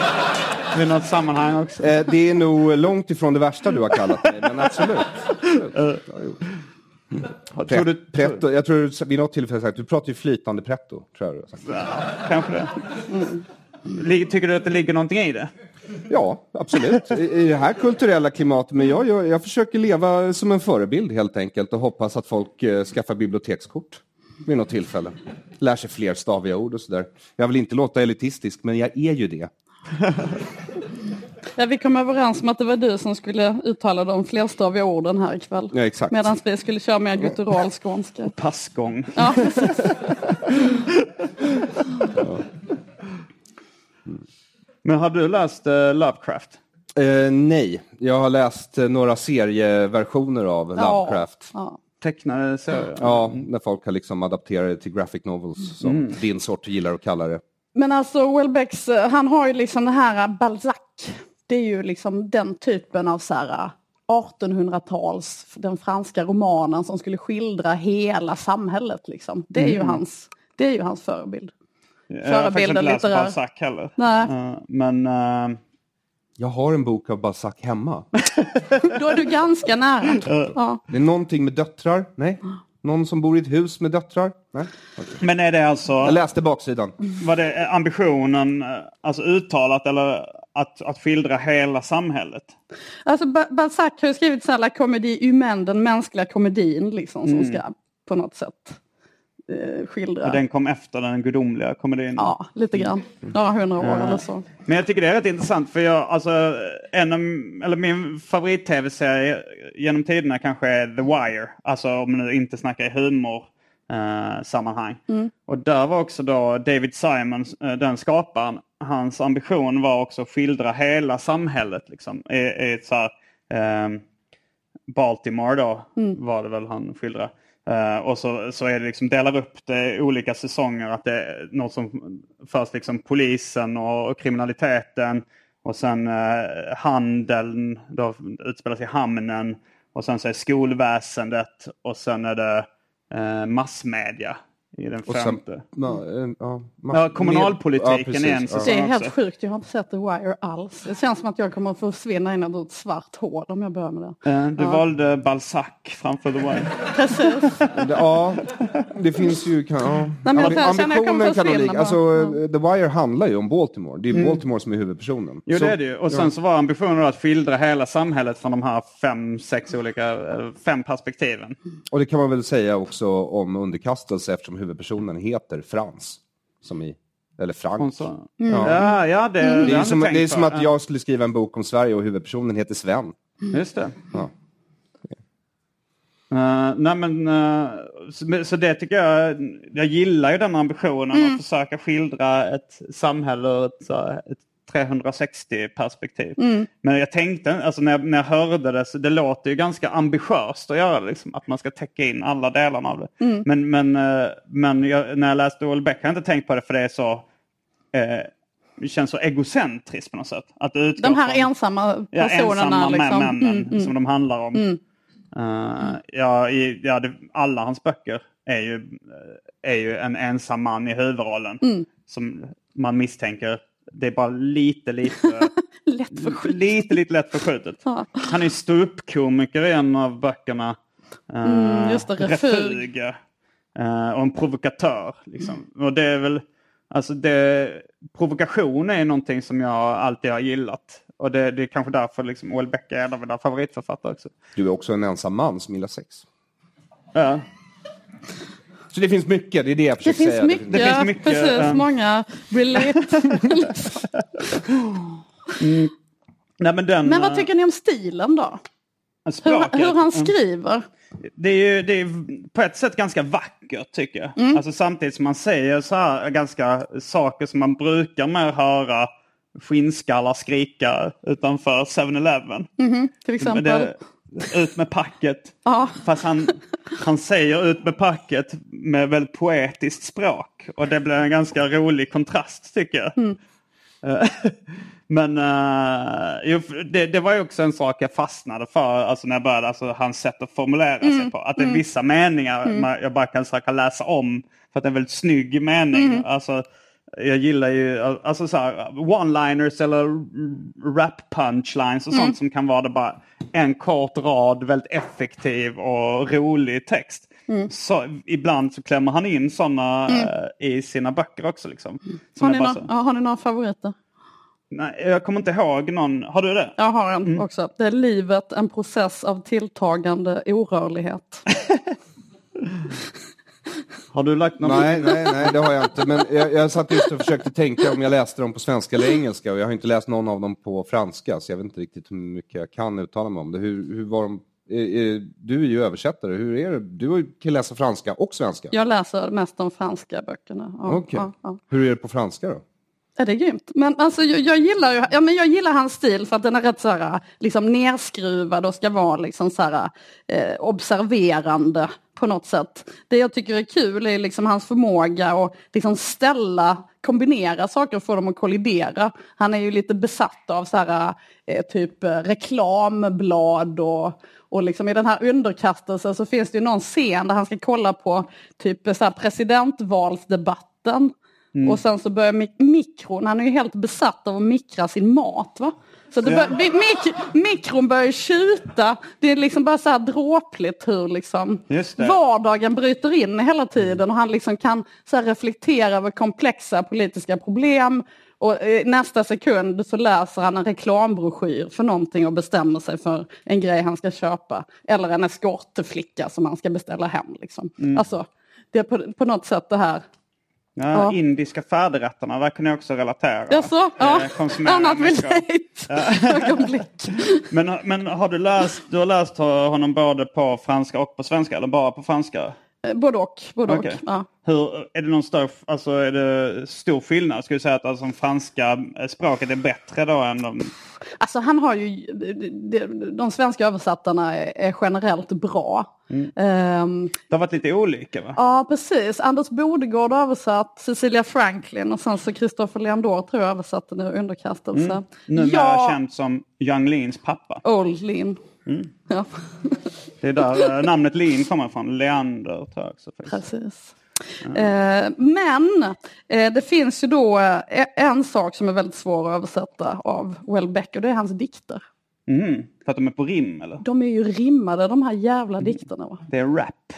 Vid något sammanhang också. Eh, det är nog långt ifrån det värsta du har kallat mig, men absolut. <laughs> absolut. Tror du- Pre- pretto, jag tror du vid något tillfälle sagt, du pratar ju flytande pretto. Tror jag du. <laughs> Kanske det. Li- Tycker du att det ligger någonting i det? Ja, absolut. I, I det här kulturella klimatet. Men jag, jag, jag försöker leva som en förebild helt enkelt och hoppas att folk eh, skaffar bibliotekskort vid något tillfälle. Lär sig fler staviga ord och sådär. Jag vill inte låta elitistisk, men jag är ju det. <laughs> Ja, vi kom överens om att det var du som skulle uttala de flerstaviga orden här ikväll. Ja, exakt. Medan vi skulle köra mer guttural skånska. Passgång. Ja, <laughs> precis. Men har du läst eh, Lovecraft? Eh, nej, jag har läst eh, några serieversioner av Lovecraft. Ja. Tecknade serier? Ja, när folk har liksom adapterat det till graphic novels, som Mm. din sort gillar att kalla det. Men alltså Welbecks, han har ju liksom den här Balzac. Det är ju liksom den typen av så här 1800-tals, den franska romanen som skulle skildra hela samhället liksom. Det är ju Mm. hans, det är ju hans förebild. Jag har faktiskt Förebilden inte läst litterär. Balzac heller. Nej. Eh, men eh, Jag har en bok av Balzac hemma. <laughs> Då är du ganska nära. Ja. Det är någonting med döttrar? Nej. Någon som bor i ett hus med döttrar? Nej. Men är det alltså... Jag läste baksidan. Var det ambitionen, alltså uttalat eller att, att skildra hela samhället? Alltså Ba- Balzac har ju skrivit så här La comédie humaine, den mänskliga komedin liksom som Mm. ska på något sätt eh, skildra. Och den kom efter den gudomliga komedin? Ja, lite grann. Några hundra år Ja. eller så. Men jag tycker det är rätt intressant för jag, alltså, en av, eller min favorit-tv-serie genom tiderna kanske är The Wire. Alltså om man nu inte snackar i humor eh, sammanhang. Mm. Och där var också då David Simon, eh, den skaparen, hans ambition var också att skildra hela samhället. Liksom, i, i ett så här, ehm, Baltimore då Mm. var det väl han skildrade. Eh, och så, så är det liksom, delar upp det i olika säsonger. Att det är något som först liksom polisen och, och kriminaliteten. Och sen eh, handeln, då utspelar sig i hamnen. Och sen så är skolväsendet. Och sen är det eh, massmedia i den Och sen, femte. ja, eh, ja, Ja, kommunalpolitiken Ja, precis. är en Ja. säsong. Det är helt också. sjukt, jag har inte sett The Wire alls. Det känns som att jag kommer att försvinna in i ett svart hål om jag börjar med det. Eh, du Ja. valde Balzac framför The Wire. Precis. Det- Ja, det finns ju... Kan, ja. men att jag kommer ambitionen kan nog. Alltså, eh, The Wire handlar ju om Baltimore. Det är Mm. Baltimore som är huvudpersonen. Jo Så- det är det ju. Och sen ja. så var ambitionen att skildra hela samhället från de här fem, sex olika, eh, fem perspektiven. Och det kan man väl säga också om underkastelse eftersom huvudpersonen heter Frans. Som i, eller Frank. Och Mm. Ja, ja, det, Det det är, som, det är som att jag skulle skriva en bok om Sverige och huvudpersonen heter Sven. Just det. Ja. Eh, nej men, eh, så, så det tycker jag, jag gillar ju den ambitionen att försöka skildra ett samhälle ur ett, så ett 360 perspektiv. Mm. Men jag tänkte, alltså när jag, när jag hörde det, så det låter ju ganska ambitiöst att göra liksom, att man ska täcka in alla delarna av det. Mm. Men, men, eh, men jag, när jag läste Joel Beck har jag inte tänkt på det för det är så, eh, det känns så egocentriskt på något sätt. Att De här från- ensamma Ja, personerna. ensamma liksom. männen Mm, mm. som de handlar om. Eh, ja, i, ja det, alla hans böcker är ju, eh, är ju en ensam man i huvudrollen. Mm. Som man misstänker, det är bara lite, lite <laughs> Lätt förskjutet. lite, lite lätt förskjutet. Ja. Han är ståuppkomiker i en av böckerna. Eh, Mm, just det, refug. Eh, och en provokatör. Liksom. Och det är väl, alltså det, provokation är någonting som jag alltid har gillat. Och det, det är kanske därför liksom O.L. Beck är en av mina favoritförfattare också. Du är också en ensam man som gillar sex. Ja. Så det finns mycket, det är det jag Det försöker finns säga. mycket, Det finns mycket, precis, eh, många relate. <laughs> liksom. Nej, men den, Men vad eh, tycker ni om stilen då? Hur, hur han mm. skriver? Det är ju det är på ett sätt ganska vackert tycker jag. Mm. Alltså samtidigt som man säger så här ganska saker som man brukar mer höra skinnskallar skrika utanför 7-Eleven. Till exempel? Det, ut med packet. Ja. Fast han, han säger ut med packet med väldigt poetiskt språk. Och det blir en ganska rolig kontrast tycker jag. Mm. <laughs> Men jo, det, det var ju också en sak jag fastnade för alltså när jag började, alltså hans sätt att formulera Mm. sig på. Att det är vissa meningar man, jag bara kan försöka läsa om för att det är en väldigt snygg mening. Mm. Alltså, jag gillar ju alltså så one-liners eller rap punchlines och sånt Mm. som kan vara det bara en kort rad, väldigt effektiv och rolig text. Mm. Så, ibland så klämmer han in sådana eh, i sina böcker också. Liksom. Som Har ni, bara nå- så- ja, har ni några favoriter? Nej, jag kommer inte ihåg någon. Har du det? Jag har en Mm. också. Det är livet, en process av tilltagande orörlighet. <laughs> Har du lagt någon? Nej, nej, nej, det har jag inte. Men jag, jag satt just och försökte tänka om jag läste dem på svenska eller engelska och jag har inte läst någon av dem på franska så jag vet inte riktigt hur mycket jag kan uttala mig om det. Hur, hur var de? Du är ju översättare, hur är det? Du kan läsa franska och svenska. Jag läser mest de franska böckerna. Ja, Okej. ja, ja. Hur är det på franska då? Ja, det är grymt. Men alltså, jag, jag, gillar ju, ja, men jag gillar hans stil för att den är rätt så här, liksom nerskruvad och ska vara liksom så här, eh, observerande på något sätt. Det jag tycker är kul är liksom hans förmåga att liksom ställa, kombinera saker och få dem att kollidera. Han är ju lite besatt av så här, eh, typ eh, reklamblad och, och liksom i den här underkastelsen så finns det ju någon scen där han ska kolla på typ så här presidentvalsdebatten. Och sen så börjar mik- mikron, han är ju helt besatt av att mikra sin mat. Va? Så det bör, vi- mik, mikron börjar tjuta, det är liksom bara så här dråpligt hur liksom vardagen bryter in hela tiden och han liksom kan så reflektera över komplexa politiska problem. Och eh, nästa sekund så läser han en reklambroschyr för någonting och bestämmer sig för en grej han ska köpa. Eller en eskortflicka som han ska beställa hem. Liksom. Mm. Alltså, det är på, på något sätt det här Ja, Ja. Indiska färdigrätterna, där kunde jag också relatera. Jaså? Ja, Eh, konsumera annat relate. <laughs> <laughs> Men, men har du läst, du har läst honom både på franska och på svenska eller bara på franska? Eh, Både och. Både Okej. och ja. Hur, är det någon större, alltså är det stor skillnad? Skulle du säga att alltså, franska språket är bättre då än de... Alltså han har ju, de, svenska översättarna är, generellt bra. Ehm, Det har varit lite olika va? ja precis, Anders Bodegård har översatt, Cecilia Franklin och sen så Christopher Leandor tror jag översatte nu underkastelse. Numera ja, känd som Young Leans pappa. Old Lin. Ja, Det är där eh, namnet Lean kommer ifrån. Leander tror jag också. Precis. Eh, men eh, det finns ju då eh, en sak som är väldigt svår att översätta av Well Beck och det är hans dikter. Mm, för att de är på rim eller? De är ju rimmade de här jävla dikterna. Va? Det är rap.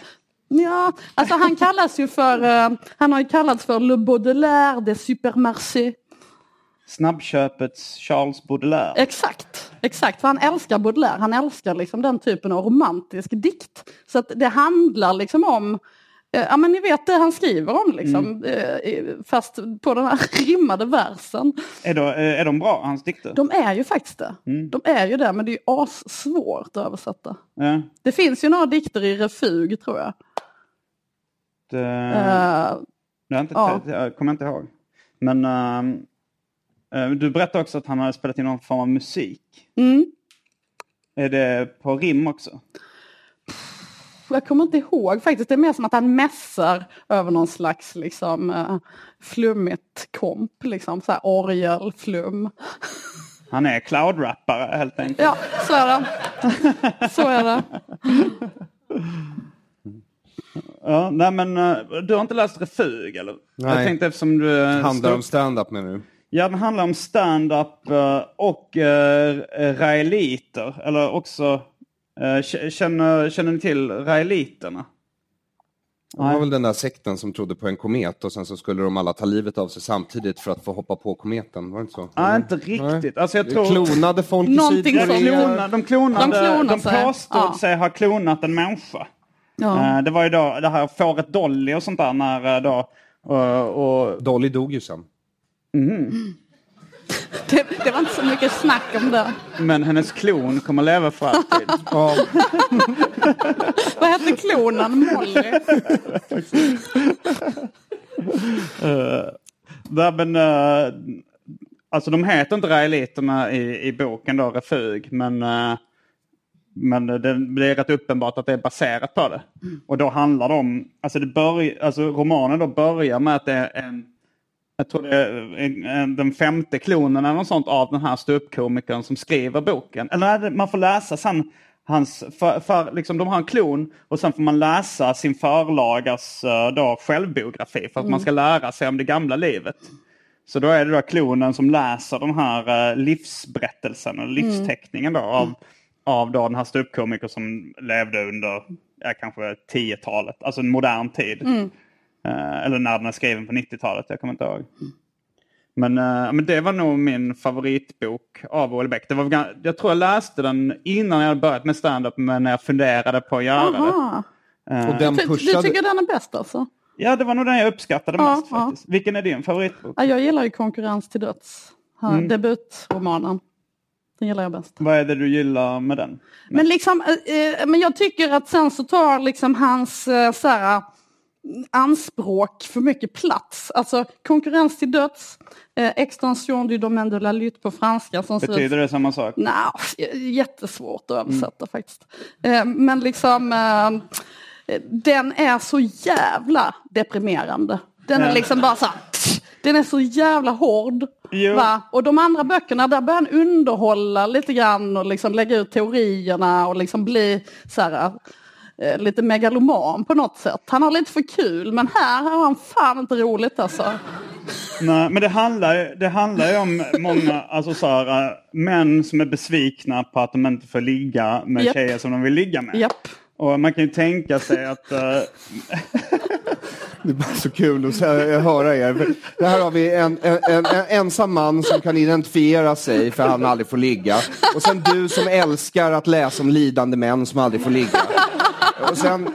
Ja, alltså han kallas ju för, han har ju kallats för Le Baudelaire de Supermarché. Snabbköpets Charles Baudelaire. Exakt, exakt, för han älskar Baudelaire, han älskar liksom den typen av romantisk dikt. Så att det handlar liksom om, ja men ni vet det han skriver om liksom, eh, fast på den här <laughs> rimmade versen. Är, då, eh, är de bra, hans dikter? De är ju faktiskt det. Mm. De är ju det, men det är ju assvårt att översätta. Ja, Det finns ju några dikter i refug tror jag. det, Eh, jag, har inte, ja. jag kommer inte ihåg. Men eh, du berättade också att han hade spelat in någon form av musik. mm. Är det på rim också? Jag kommer inte ihåg faktiskt. Det är mer som att han mässar över någon slags liksom, uh, flummigt komp. Liksom, så här orgelflum. Han är cloud-rappare helt enkelt. Ja, så är det. Så är det. Ja, nej men eh, du har inte läst Refug eller? Nej. Jag tänkte eftersom du... Handlar stod- om stand-up menar du? Ja, den handlar om stand-up eh, och uh, raeliter. Eller också, eh, känner, känner ni till raeliterna? Det var väl den där sekten som trodde på en komet och sen så skulle de alla ta livet av sig samtidigt för att få hoppa på kometen. Var det inte så? Nej, inte riktigt. Alltså jag tror... Klonade folk i Någonting Ja, de, som- klonade, de, klonade, De de påstod Ja. sig ha klonat en människa. Ja. Eh, Det var ju då det här fåret Dolly och sånt där när eh, då... Och, och, Dolly dog ju sen. <laughs> Det, det var inte så mycket snack om det. men hennes klon kommer leva för alltid. Ja, <laughs> Vad hette klonen? Molly? <laughs> Nej, men, eh, alltså de heter inte raeliterna i, i boken då, Refug, men, eh, men det, det är rätt uppenbart att det är baserat på det. Och då handlar det om, alltså, det börj, alltså romanen då börjar med att det är en, jag tror det är en, en, den femte klonen eller något sånt av den här ståuppkomikern som skriver boken. Eller man får läsa sen hans, för, för, liksom, de har en klon och sen får man läsa sin förlagas eh, då, självbiografi för att man ska lära sig om det gamla livet. Så då är det då klonen som läser den här eh, livsberättelsen, eller livsteckningen då, av, av då den här ståuppkomikern som levde under ja, kanske 10-talet, alltså en modern tid. Eh, eller när den är skriven på 90-talet, jag kommer inte ihåg. Men, eh, men det var nog min favoritbok av O.L. Beck. Det var, gan- jag tror jag läste den innan jag hade börjat med stand-up men när jag funderade på att göra det. Aha. och den Du, tycker den är bäst alltså? Ja, det var nog den jag uppskattade Ja, mest ja. faktiskt. Vilken är din favoritbok? Ja, jag gillar ju Konkurrens till döds. Här, Mm. Debutromanen. Den gillar jag bäst. Vad är det du gillar med den? Men, liksom, eh, eh, men jag tycker att sen så tar liksom hans eh, så här, anspråk för mycket plats. Alltså konkurrens till döds, eh, extension du domaine de la lutte på franska. Som Betyder det samma sak? Nej, jättesvårt att översätta faktiskt. Eh, Men liksom, eh, den är så jävla deprimerande. Den är liksom bara så här, den är så jävla hård. Och de andra böckerna, där börjar han underhålla lite grann och liksom lägga ut teorierna och liksom bli så här, eh, lite megaloman på något sätt. Han har lite för kul, men här har han fan inte roligt alltså. Nej, men det handlar, ju- det handlar ju om många alltså så här, äh, män som är besvikna på att de inte får ligga med Japp. tjejer som de vill ligga med. Japp. Och man kan ju tänka sig att... äh, Det är bara så kul att höra er. Det här har vi en, en, en, en ensam man som kan identifiera sig för han aldrig får ligga. Och sen du som älskar att läsa om lidande män som aldrig får ligga. Och sen,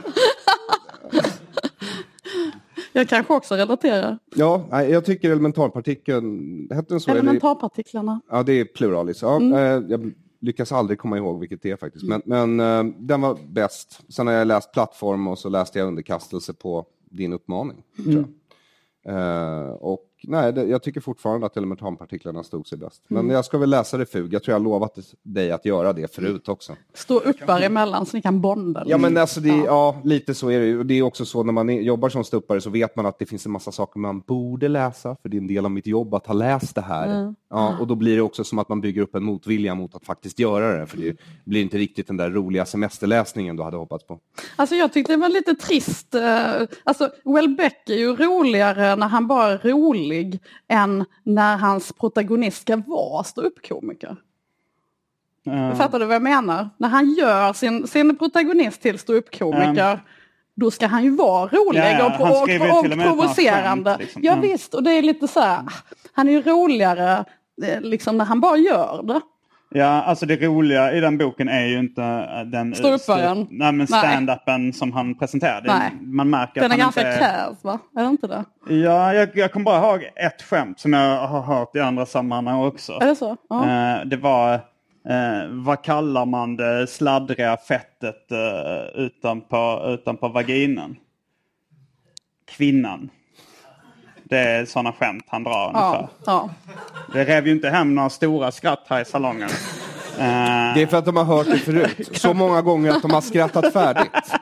Jag kanske också relaterar. ja, jag tycker elementarpartikeln, hette den så? Elementarpartiklarna. Ja, det är pluralis. Ja, Mm. eh, jag lyckas aldrig komma ihåg vilket det är faktiskt. Men, men eh, den var bäst. Sen har jag läst Plattform och så läste jag Underkastelse på din uppmaning. Jag. Eh, och nej, det, jag tycker fortfarande att elementarpartiklarna stod sig bäst. Men jag ska väl läsa Refug. Jag tror jag har lovat dig att göra det förut också. Stå uppar emellan så ni kan bonda. Ja men alltså det, ja. lite så är det ju. Det är också så när man är, jobbar som ståuppare så vet man att det finns en massa saker man borde läsa. För det är en del av mitt jobb att ha läst det här. Ja, och då blir det också som att man bygger upp en motvilja mot att faktiskt göra det. För det blir inte riktigt den där roliga semesterläsningen du hade hoppats på. Alltså jag tyckte det var lite trist. eh, Alltså Welbeck är ju roligare när han bara är rolig än när hans protagonist ska vara ståuppkomiker. äh, Fattar du vad jag menar? När han gör sin, sin protagonist till ståuppkomiker då ska han ju vara rolig Ja, ja, och, och, och, och ett provocerande. skämt, liksom. Ja Mm. visst, och det är lite så här, han är ju roligare eh, liksom när han bara gör det. Ja, alltså det roliga i den boken är ju inte äh, den... Ståupparen. Nej, men stand-upen som han presenterade. Nej. Man märker Den är ganska inte käs va? Är det inte det? Ja, jag, jag kommer bara ihåg ett skämt som jag har hört i andra sammanhang också. Är det så? Eh, det var, eh, vad kallar man det sladdriga fettet eh, utanpå, utanpå vaginan? Kvinnan. Det är sådana skämt han drar ungefär. Ja, ja. Det rev ju inte hem några stora skratt här i salongen. <laughs> Det är för att de har hört det förut. Så många gånger att de har skrattat färdigt.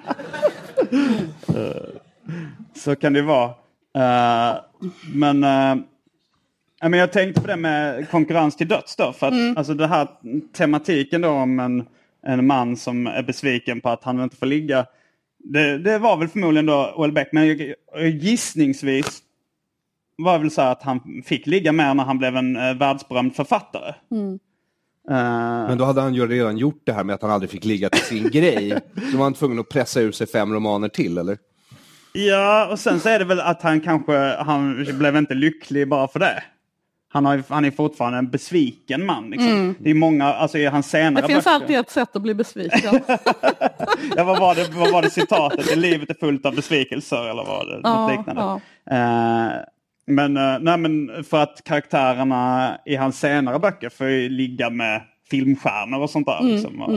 <laughs> Så kan det vara. Eh, men, eh, men jag tänkte på det med konkurrens till döds då. För att alltså det här tematiken då om en, en man som är besviken på att han inte får ligga. Det, det var väl förmodligen då Welbeck, men gissningsvis var väl så att han fick ligga mer när han blev en eh, världsberömd författare. Eh, Men då hade han ju redan gjort det här med att han aldrig fick ligga till sin <laughs> grej. Då var han tvungen att pressa ur sig fem romaner till, eller? Ja, och sen så är det väl att han kanske, han blev inte lycklig bara för det. Han, har, han är fortfarande en besviken man. Liksom. Det är många, alltså i hans senare Det finns böcker. alltid ett sätt att bli besviken. <laughs> Ja, vad, var det, vad var det citatet? Livet är fullt av besvikelser eller vad det? Ja, Något liknande. ja. Eh, men, eh, nej, men för att karaktärerna i hans senare böcker får ju ligga med filmstjärnor och sånt där. liksom. och,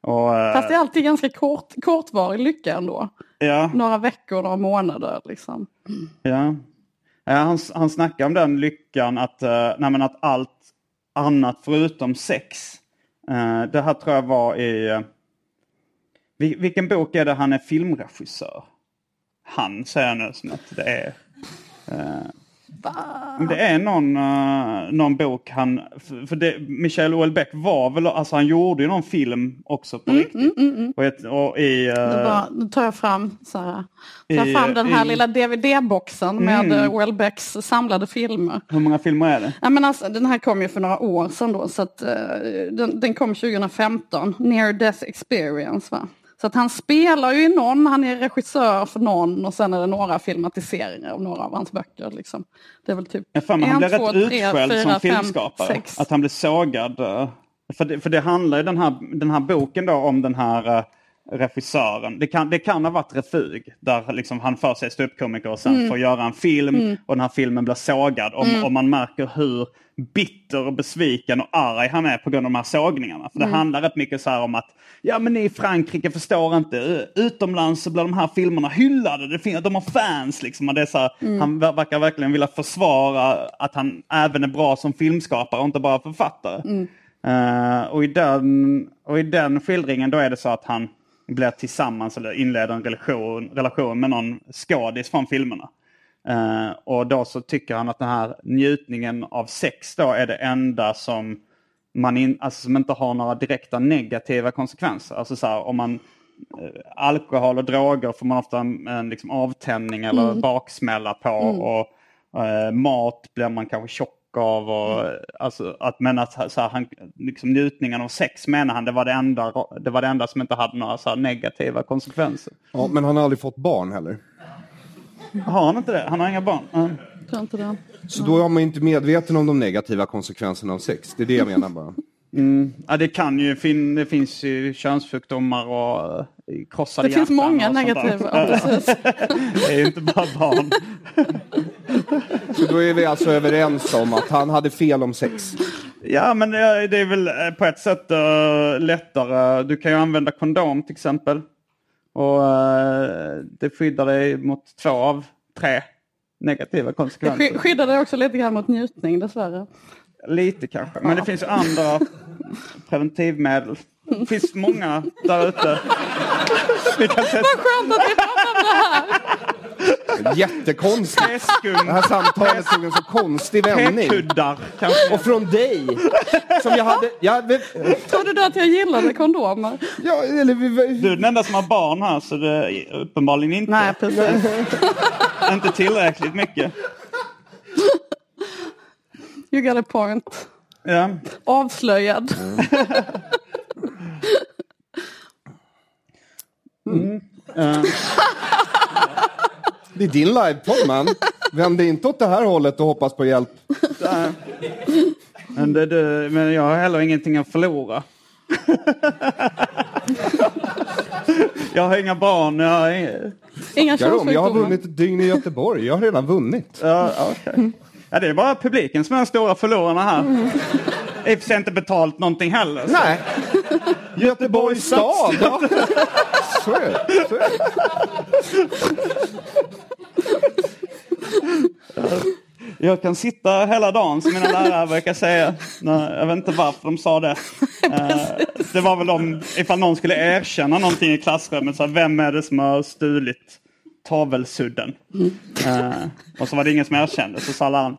och, eh, Mm, Fast det är alltid ganska kort, kortvarig lycka ändå. ja, Några veckor, några månader liksom. ja. Ja, han, han snackar om den lyckan att, uh, nej, att allt annat förutom sex. eh, det här tror jag var i... eh, vil- vilken bok är det han är filmregissör? Han säger jag nu som att det är. Eh, det är någon, eh, någon bok han... För, det, Michel Houellebecq var väl... Alltså han gjorde ju någon film också på riktigt. Och, ett, och i... eh, Det bara, nu tar jag fram, så här, tar I- fram den här i- lilla DVD-boxen med Mm. mm. Welbecks samlade filmer. hur många filmer är det? Ja, men alltså, den här kom ju för några år sedan då, så att, eh, den, den kom 2015, Near Death Experience. Va? Så att han spelar ju i någon, han är regissör för någon och sen är det några filmatiseringar av några av hans böcker. Liksom. Det är väl typ har för mig han en, blev två, rätt tre, utskälld fyra, som fem, filmskapare. sex. Att han blev sågad. För det, för det handlar ju den här, den här boken då om den här eh, regissören. Det kan, det kan ha varit Refug där liksom han först är ståuppkomiker och sen Mm. får göra en film och den här filmen blir sågad. Om, om man märker hur bitter och besviken och arg han är på grund av de här sågningarna. För det Mm. handlar rätt mycket så här om att ja men ni i Frankrike förstår inte. Utomlands så blir de här filmerna hyllade. Det finns, de har fans liksom. Och det är så här, Mm. Han ver- verkar verkligen vilja försvara att han även är bra som filmskapare och inte bara författare. Mm. Eh, och, i den, och i den skildringen då är det så att han blir tillsammans eller inleder en relation, relation med någon skådis från filmerna. Eh, och då så tycker han att den här njutningen av sex då är det enda som man in, alltså som inte har några direkta negativa konsekvenser. Alltså så här, om man eh, alkohol och droger får man ofta en, en liksom avtändning eller baksmälla på och eh, mat blir man kanske tjock av. Och, alltså, att, men att så här, han, liksom, njutningen av sex menar han det var det enda, det var det enda som inte hade några så här, negativa konsekvenser. Ja, men han har aldrig fått barn heller. Har han inte det? Han har inga barn? Mm. Tror inte det. Så då är man inte medveten om de negativa konsekvenserna av sex. Det är det jag menar bara. Ja, det kan ju fin det finns ju könssjukdomar och krossade Det finns många negativa, ja, <laughs> det är inte bara barn. Så då är vi alltså överens om att han hade fel om sex. Ja, men det det är väl eh, på ett sätt eh, lättare. Du kan ju använda kondom till exempel. Och eh, det skyddar dig mot två av tre negativa Det konsekvenser. sky- skyddar dig också lite grann mot njutning dessvärre. Lite kanske. Men det finns andra preventivmedel. Det finns många där ute. Vad skönt att vi pratar om det här! Jättekonstigt. Det här samtalet tog en så konstig vändning. Och från dig, som jag hade... Ja, vi, Trodde du att jag gillade kondomer? ja, eller vi, Du är den enda som har barn här så det är uppenbarligen inte. Nej, precis. <laughs> Inte tillräckligt mycket. You got a point. Ja. Avslöjad. Eh, det är din livepodd, man. Vänd dig inte åt det här hållet och hoppas på hjälp. men, det, det, men jag har heller ingenting att förlora. jag har inga barn. Jag har inga... Inga Jarom, jag har vunnit ett dygn i Göteborg. Jag har redan vunnit. Ja, okej. ja, det är bara publiken som är de stora förlorarna här. I och för sig inte betalt någonting heller. så- Nej. Göteborgs stad. Ja. Så är det. Så är det. Jag kan sitta hela dagen som mina lärare brukar säga. Nej, Jag vet inte varför de sa det. <laughs> Eh, Det var väl om ifall någon skulle erkänna någonting i klassrummet. Så här, vem är det som har stulit tavelsudden? Eh, Och så var det ingen som erkände. Så sa läraren.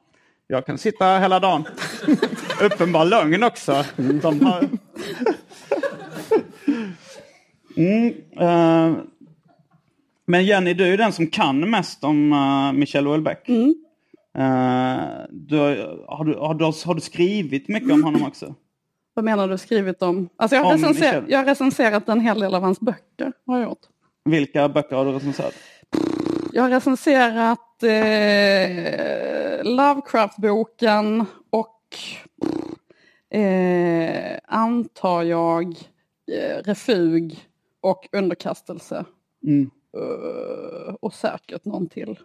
Jag kan sitta hela dagen. Uppenbar lögn också. De har... mm, eh, men Jenny, du är den som kan mest om uh, Michel Houellebecq. Eh, du, har, du, har, du, har du skrivit mycket om honom också? Vad menar du skrivit om? Alltså jag, har recenser, jag har recenserat en hel del av hans böcker. Har jag gjort. Vilka böcker har du recenserat? Jag har recenserat eh, Lovecraft-boken och eh, antar jag eh, Refug och Underkastelse. Mm. Eh, och säkert någon till.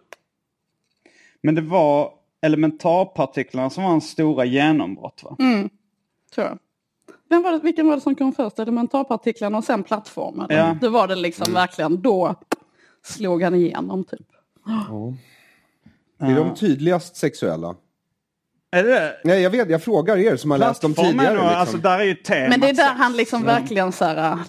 Men det var elementarpartiklarna som var hans stora genombrott va? Mm, tror jag. Vem var det, vilken var det som kom först? Elementarpartiklarna och sen plattformen? Ja. Det var det liksom verkligen, då slog han igenom typ. Är de tydligast sexuella? Är det Nej, jag vet, jag frågar er som har läst dem tidigare. Liksom. alltså där är ju temat Men det är där sex. han liksom verkligen så här, äh,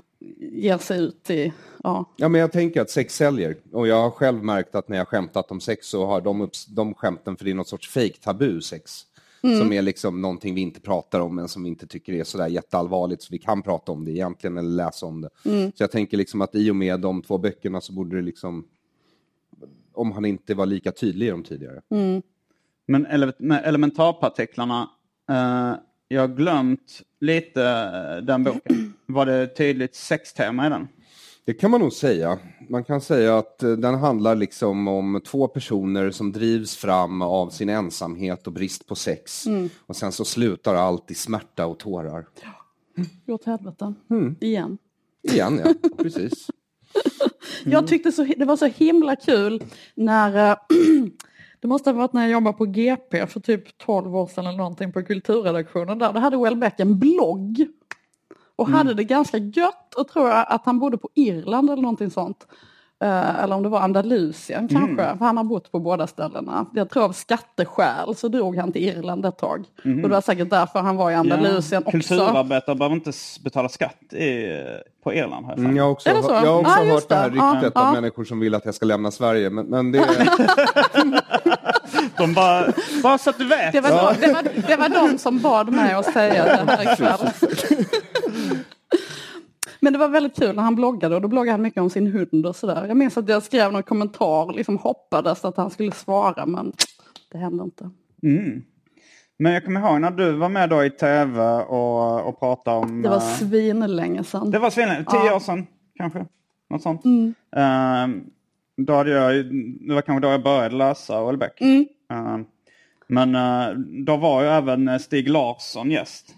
ger sig ut i... Ja. Ja, men jag tänker att sex säljer. Och jag har själv märkt att när jag skämtat om sex så har de, upps- de skämten, för det är något sorts fake tabu sex. Som är liksom någonting vi inte pratar om men som vi inte tycker är sådär jätteallvarligt så vi kan prata om det egentligen eller läsa om det. Så jag tänker liksom att i och med de två böckerna så borde det liksom, om han inte var lika tydlig i de tidigare. Men ele med elementarpartiklarna, eh, jag har glömt lite eh, den boken. Var det tydligt sextema i den? Det kan man nog säga. Man kan säga att eh, den handlar liksom om två personer som drivs fram av sin ensamhet och brist på sex. Och sen så slutar allt i smärta och tårar. Gå <gasps> åt helvete. Mm. Igen. Igen ja, <laughs> precis. Jag tyckte så, det var så himla kul när eh, <clears throat> Det måste ha varit när jag jobbade på GP för typ 12 år sedan eller någonting på kulturredaktionen där. Då hade Welbeck en blogg. Och hade det ganska gött och tror jag att han bodde på Irland eller någonting sånt. Eh, eller om det var Andalusien kanske, för han har bott på båda ställena. Jag tror av skatteskäl så drog han till Irland ett tag. Och det var säkert därför han var i Andalusien också. Kulturarbetare behöver inte betala skatt i, på Irland. Här Mm, jag har också, jag har också Ja, just hört det här det. Ja, ryktet ja. av människor som vill att jag ska lämna Sverige. Men, men det, <laughs> De bara, bara så att du vet. Det var, de, det, var, det var de som bad mig att säga det här ikväll. <laughs> <laughs> Men det var väldigt kul när han bloggade och då bloggade han mycket om sin hund och sådär. Jag minns att jag skrev någon kommentar, liksom hoppades att han skulle svara men det hände inte. Men jag kommer ihåg när du var med då i tv och, och pratade om... Det var eh, svinlänge sedan. det var svinlänge, tio Ja. år sedan kanske. Något sånt. Mm. Ehm, då hade jag, det var kanske då jag började läsa Welbeck. Mm. Ehm, men eh, då var ju även Stig Larsson gäst.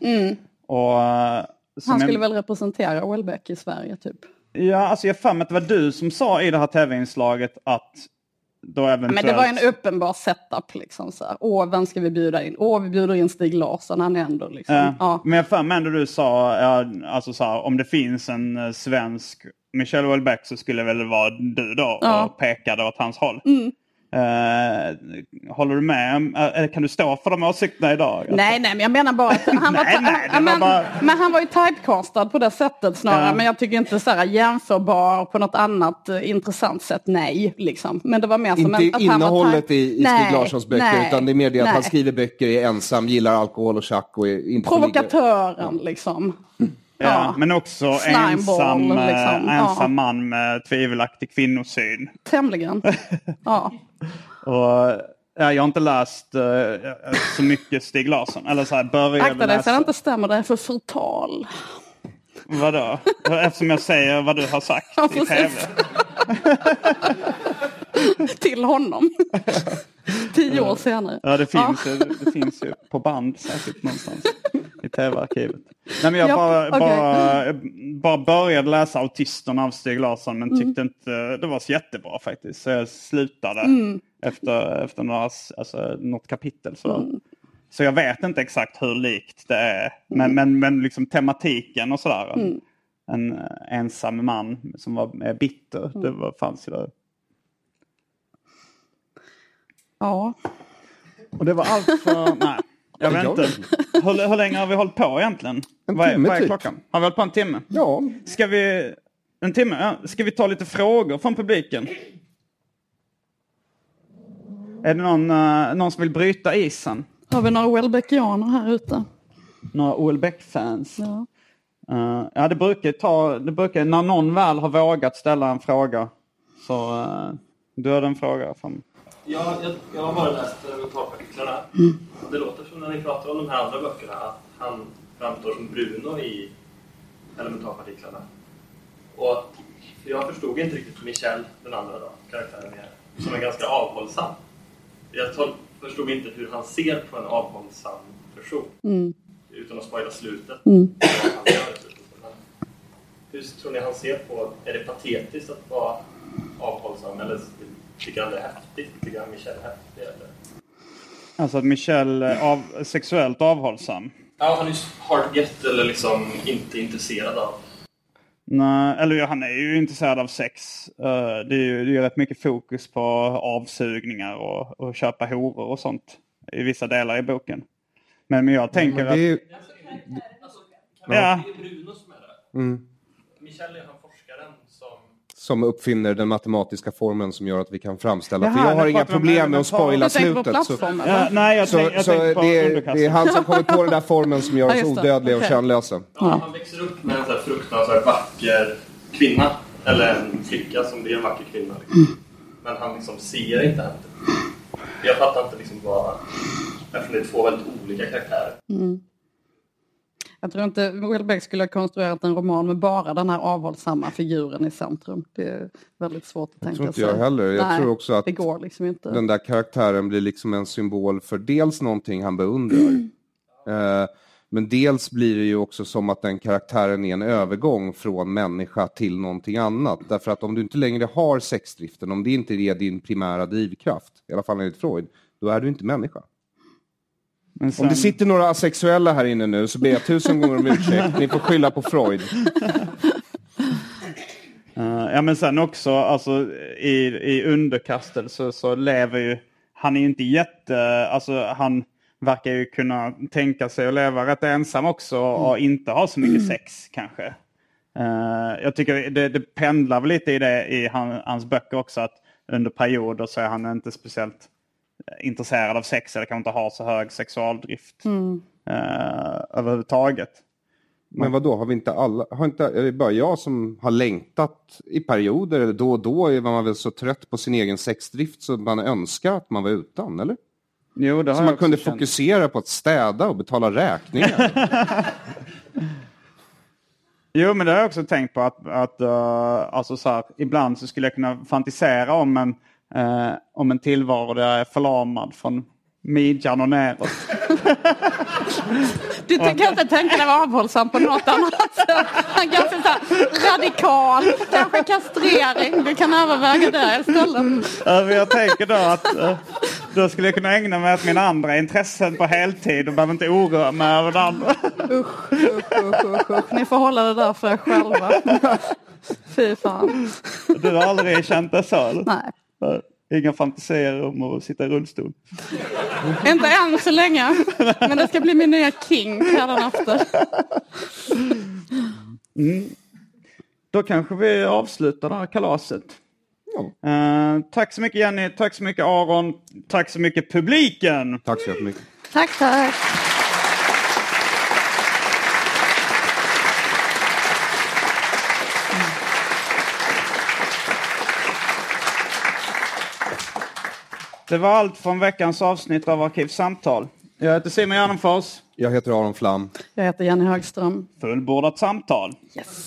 Och, eh, Mm. Han skulle jag- väl representera Welbeck i Sverige typ. Ja, alltså jag har att det var du som sa i det här tv-inslaget att då eventuellt... Men det var en uppenbar setup liksom så här. Åh, vem ska vi bjuda in? Åh, vi bjuder in Stig Larsson, han är ändå liksom. Ja, Ja. Men jag för mig ändå du sa, ja, alltså så här, om det finns en eh, svensk Michel Houellebecq så skulle det väl vara du då Ja. och pekade åt hans håll. Mm. Eh, håller du med? Eh, kan du stå för de åsikterna idag? Alltså, Nej, nej, men jag menar bara att han var, <laughs> Nej, nej, var men, bara- men han var ju typecastad på det sättet snarare. Ja. Men jag tycker inte så här jämförbar på något annat eh, intressant sätt, nej. Liksom. Men det var mer som en, inte att han var innehållet type- i, i Nej, Stig Larssons böcker, nej, utan det är mer det att nej. han skriver böcker, är ensam, gillar alkohol och schack och är inte Provokatören liksom. Ja, Ja. men också Slimeball, ensam, eh, liksom. ensam Ja. man med tvivelaktig kvinnosyn. Tämligen. <laughs> Ja. Och, ja, jag har inte läst eh, så mycket Stig Larsson. Eller så här, började Akta dig så det inte stämmer, det är för förtal. Vadå? Eftersom jag säger vad du har sagt Ja, i tv. <laughs> <laughs> Till honom. <laughs> Tio år senare. Ja, det finns, ju, det finns ju på band säkert någonstans i tv-arkivet. Nej, men jag Ja, bara, okej. bara, bara började läsa Autisterna av Stig Larsson Mm. men tyckte inte det var så jättebra faktiskt. Så jag slutade Mm. efter, efter några, alltså, något kapitel. Så. så jag vet inte exakt hur likt det är. Men, men, men liksom tematiken och sådär. En, Mm. en eh, ensam man som var bitter. Det Mm. var, fanns ju där. Ja. Och det var allt för... <laughs> Nej, jag vet inte. Hur, hur länge har vi hållit på egentligen? En vad, är, timme vad är typ. klockan? Har vi hållit på en timme? Ja, Ska vi... En timme? Ja. Ska vi ta lite frågor från publiken? Är det någon, eh, någon som vill bryta isen? Har vi några Welbeckianer här ute? Några Oelbeck-fans? Ja. Eh, ja, det brukar ta... Det brukar, när någon väl har vågat ställa en fråga så uh, du har en fråga från... Ja, jag, jag har bara läst elementarpartiklarna. Och det låter som när ni pratar om de här andra böckerna att han framstår som Bruno i elementarpartiklarna. Och jag förstod inte riktigt Michel, den andra då, karaktären är, som är ganska avhållsam. Jag förstod inte hur han ser på en avhållsam person. Mm. Utan att spoila slutet. Mm. Hur tror ni han ser på, är det patetiskt att vara avhållsam eller tycker han det är häftigt? Tycker han Michel är häftig? Eller? Alltså att Michel är av, sexuellt avhållsam. Ja, han är ju hard get eller liksom inte intresserad av. Nej, eller ja, han är ju intresserad av sex. Eh, det är ju det är rätt mycket fokus på avsugningar och, och köpa horor och sånt i vissa delar i boken. Men, men jag tänker Men det är ju- att... Ja. Det är Bruno som är det. Mm. Michel är han forskaren som... Som uppfinner den matematiska formeln som gör att vi kan framställa. Jaha, för jag har inga problem med att spoila slutet. Så? Ja, nej, jag, så, tänk, jag så tänkte på det, är, det är han som kommer på den där formeln som gör Ja, oss det. odödliga och Okej. kärnlösa. Ja, Han växer upp med en här fruktansvärt vacker kvinna. Eller en flicka som blir en vacker kvinna. Liksom. Men han liksom ser inte henne. Jag fattar inte liksom vad... Eftersom det är två väldigt olika karaktärer. Mm. Jag tror inte Welbeck skulle ha konstruerat en roman med bara den här avhållsamma figuren i centrum. Det är väldigt svårt att tänka tror inte sig. jag heller. Jag Nej, tror också att liksom. Den där karaktären blir liksom en symbol för dels någonting han beundrar. <clears throat> Eh, men dels blir det ju också som att den karaktären är en övergång från människa till någonting annat. Därför att om du inte längre har sexdriften, om det inte är din primära drivkraft, i alla fall enligt Freud, då är du inte människa. Men Om sen, det sitter några asexuella här inne nu så ber jag tusen gånger om ursäkt. Ni får skylla på Freud. <laughs> eh, ja, men sen också alltså, i, i underkastelse så lever ju... Han är ju inte jätte... Alltså han verkar ju kunna tänka sig att leva rätt ensam också och inte ha så mycket sex kanske. Eh, jag tycker det, det pendlar väl lite i det i han, hans böcker också att under perioder så är han inte speciellt intresserad av sex eller kan inte ha så hög sexualdrift eh, överhuvudtaget. Men vad då har vi inte alla, har inte, är det bara jag som har längtat i perioder eller då och då är man väl så trött på sin egen sexdrift så man önskar att man var utan, eller? Jo, det har Så man kunde känt. fokusera på att städa och betala räkningar. <laughs> Jo, men det har jag också tänkt på att, att uh, alltså så här, ibland så skulle jag kunna fantisera om en, eh, om en tillvaro där jag är förlamad från midjan och neråt. Du kan inte tänka dig vara avhållsam på något annat sätt. Han kanske radikal, kanske kastrering. Du kan överväga det istället. Jag tänker då att eh, då skulle jag kunna ägna mig åt mina andra intressen på heltid och behöver inte oroa mig över det andra. Usch, usch, usch, usch. Ni får hålla det där för er själva. Fy fan. Du har aldrig känt det så? Eller? Nej. Inga fantasier om att sitta i rullstol? Inte än så länge. Men det ska bli min nya king hädanefter. Då kanske vi avslutar det här kalaset. Eh, tack så mycket Jenny, tack så mycket Aron, tack så mycket publiken. Tack så jättemycket. Tack, tack. Det var allt från veckans avsnitt av Arkivsamtal. Jag heter Simon Gärdenfors. Jag heter Aron Flam. Jag heter Jenny Högström. Fullbordat samtal. Yes.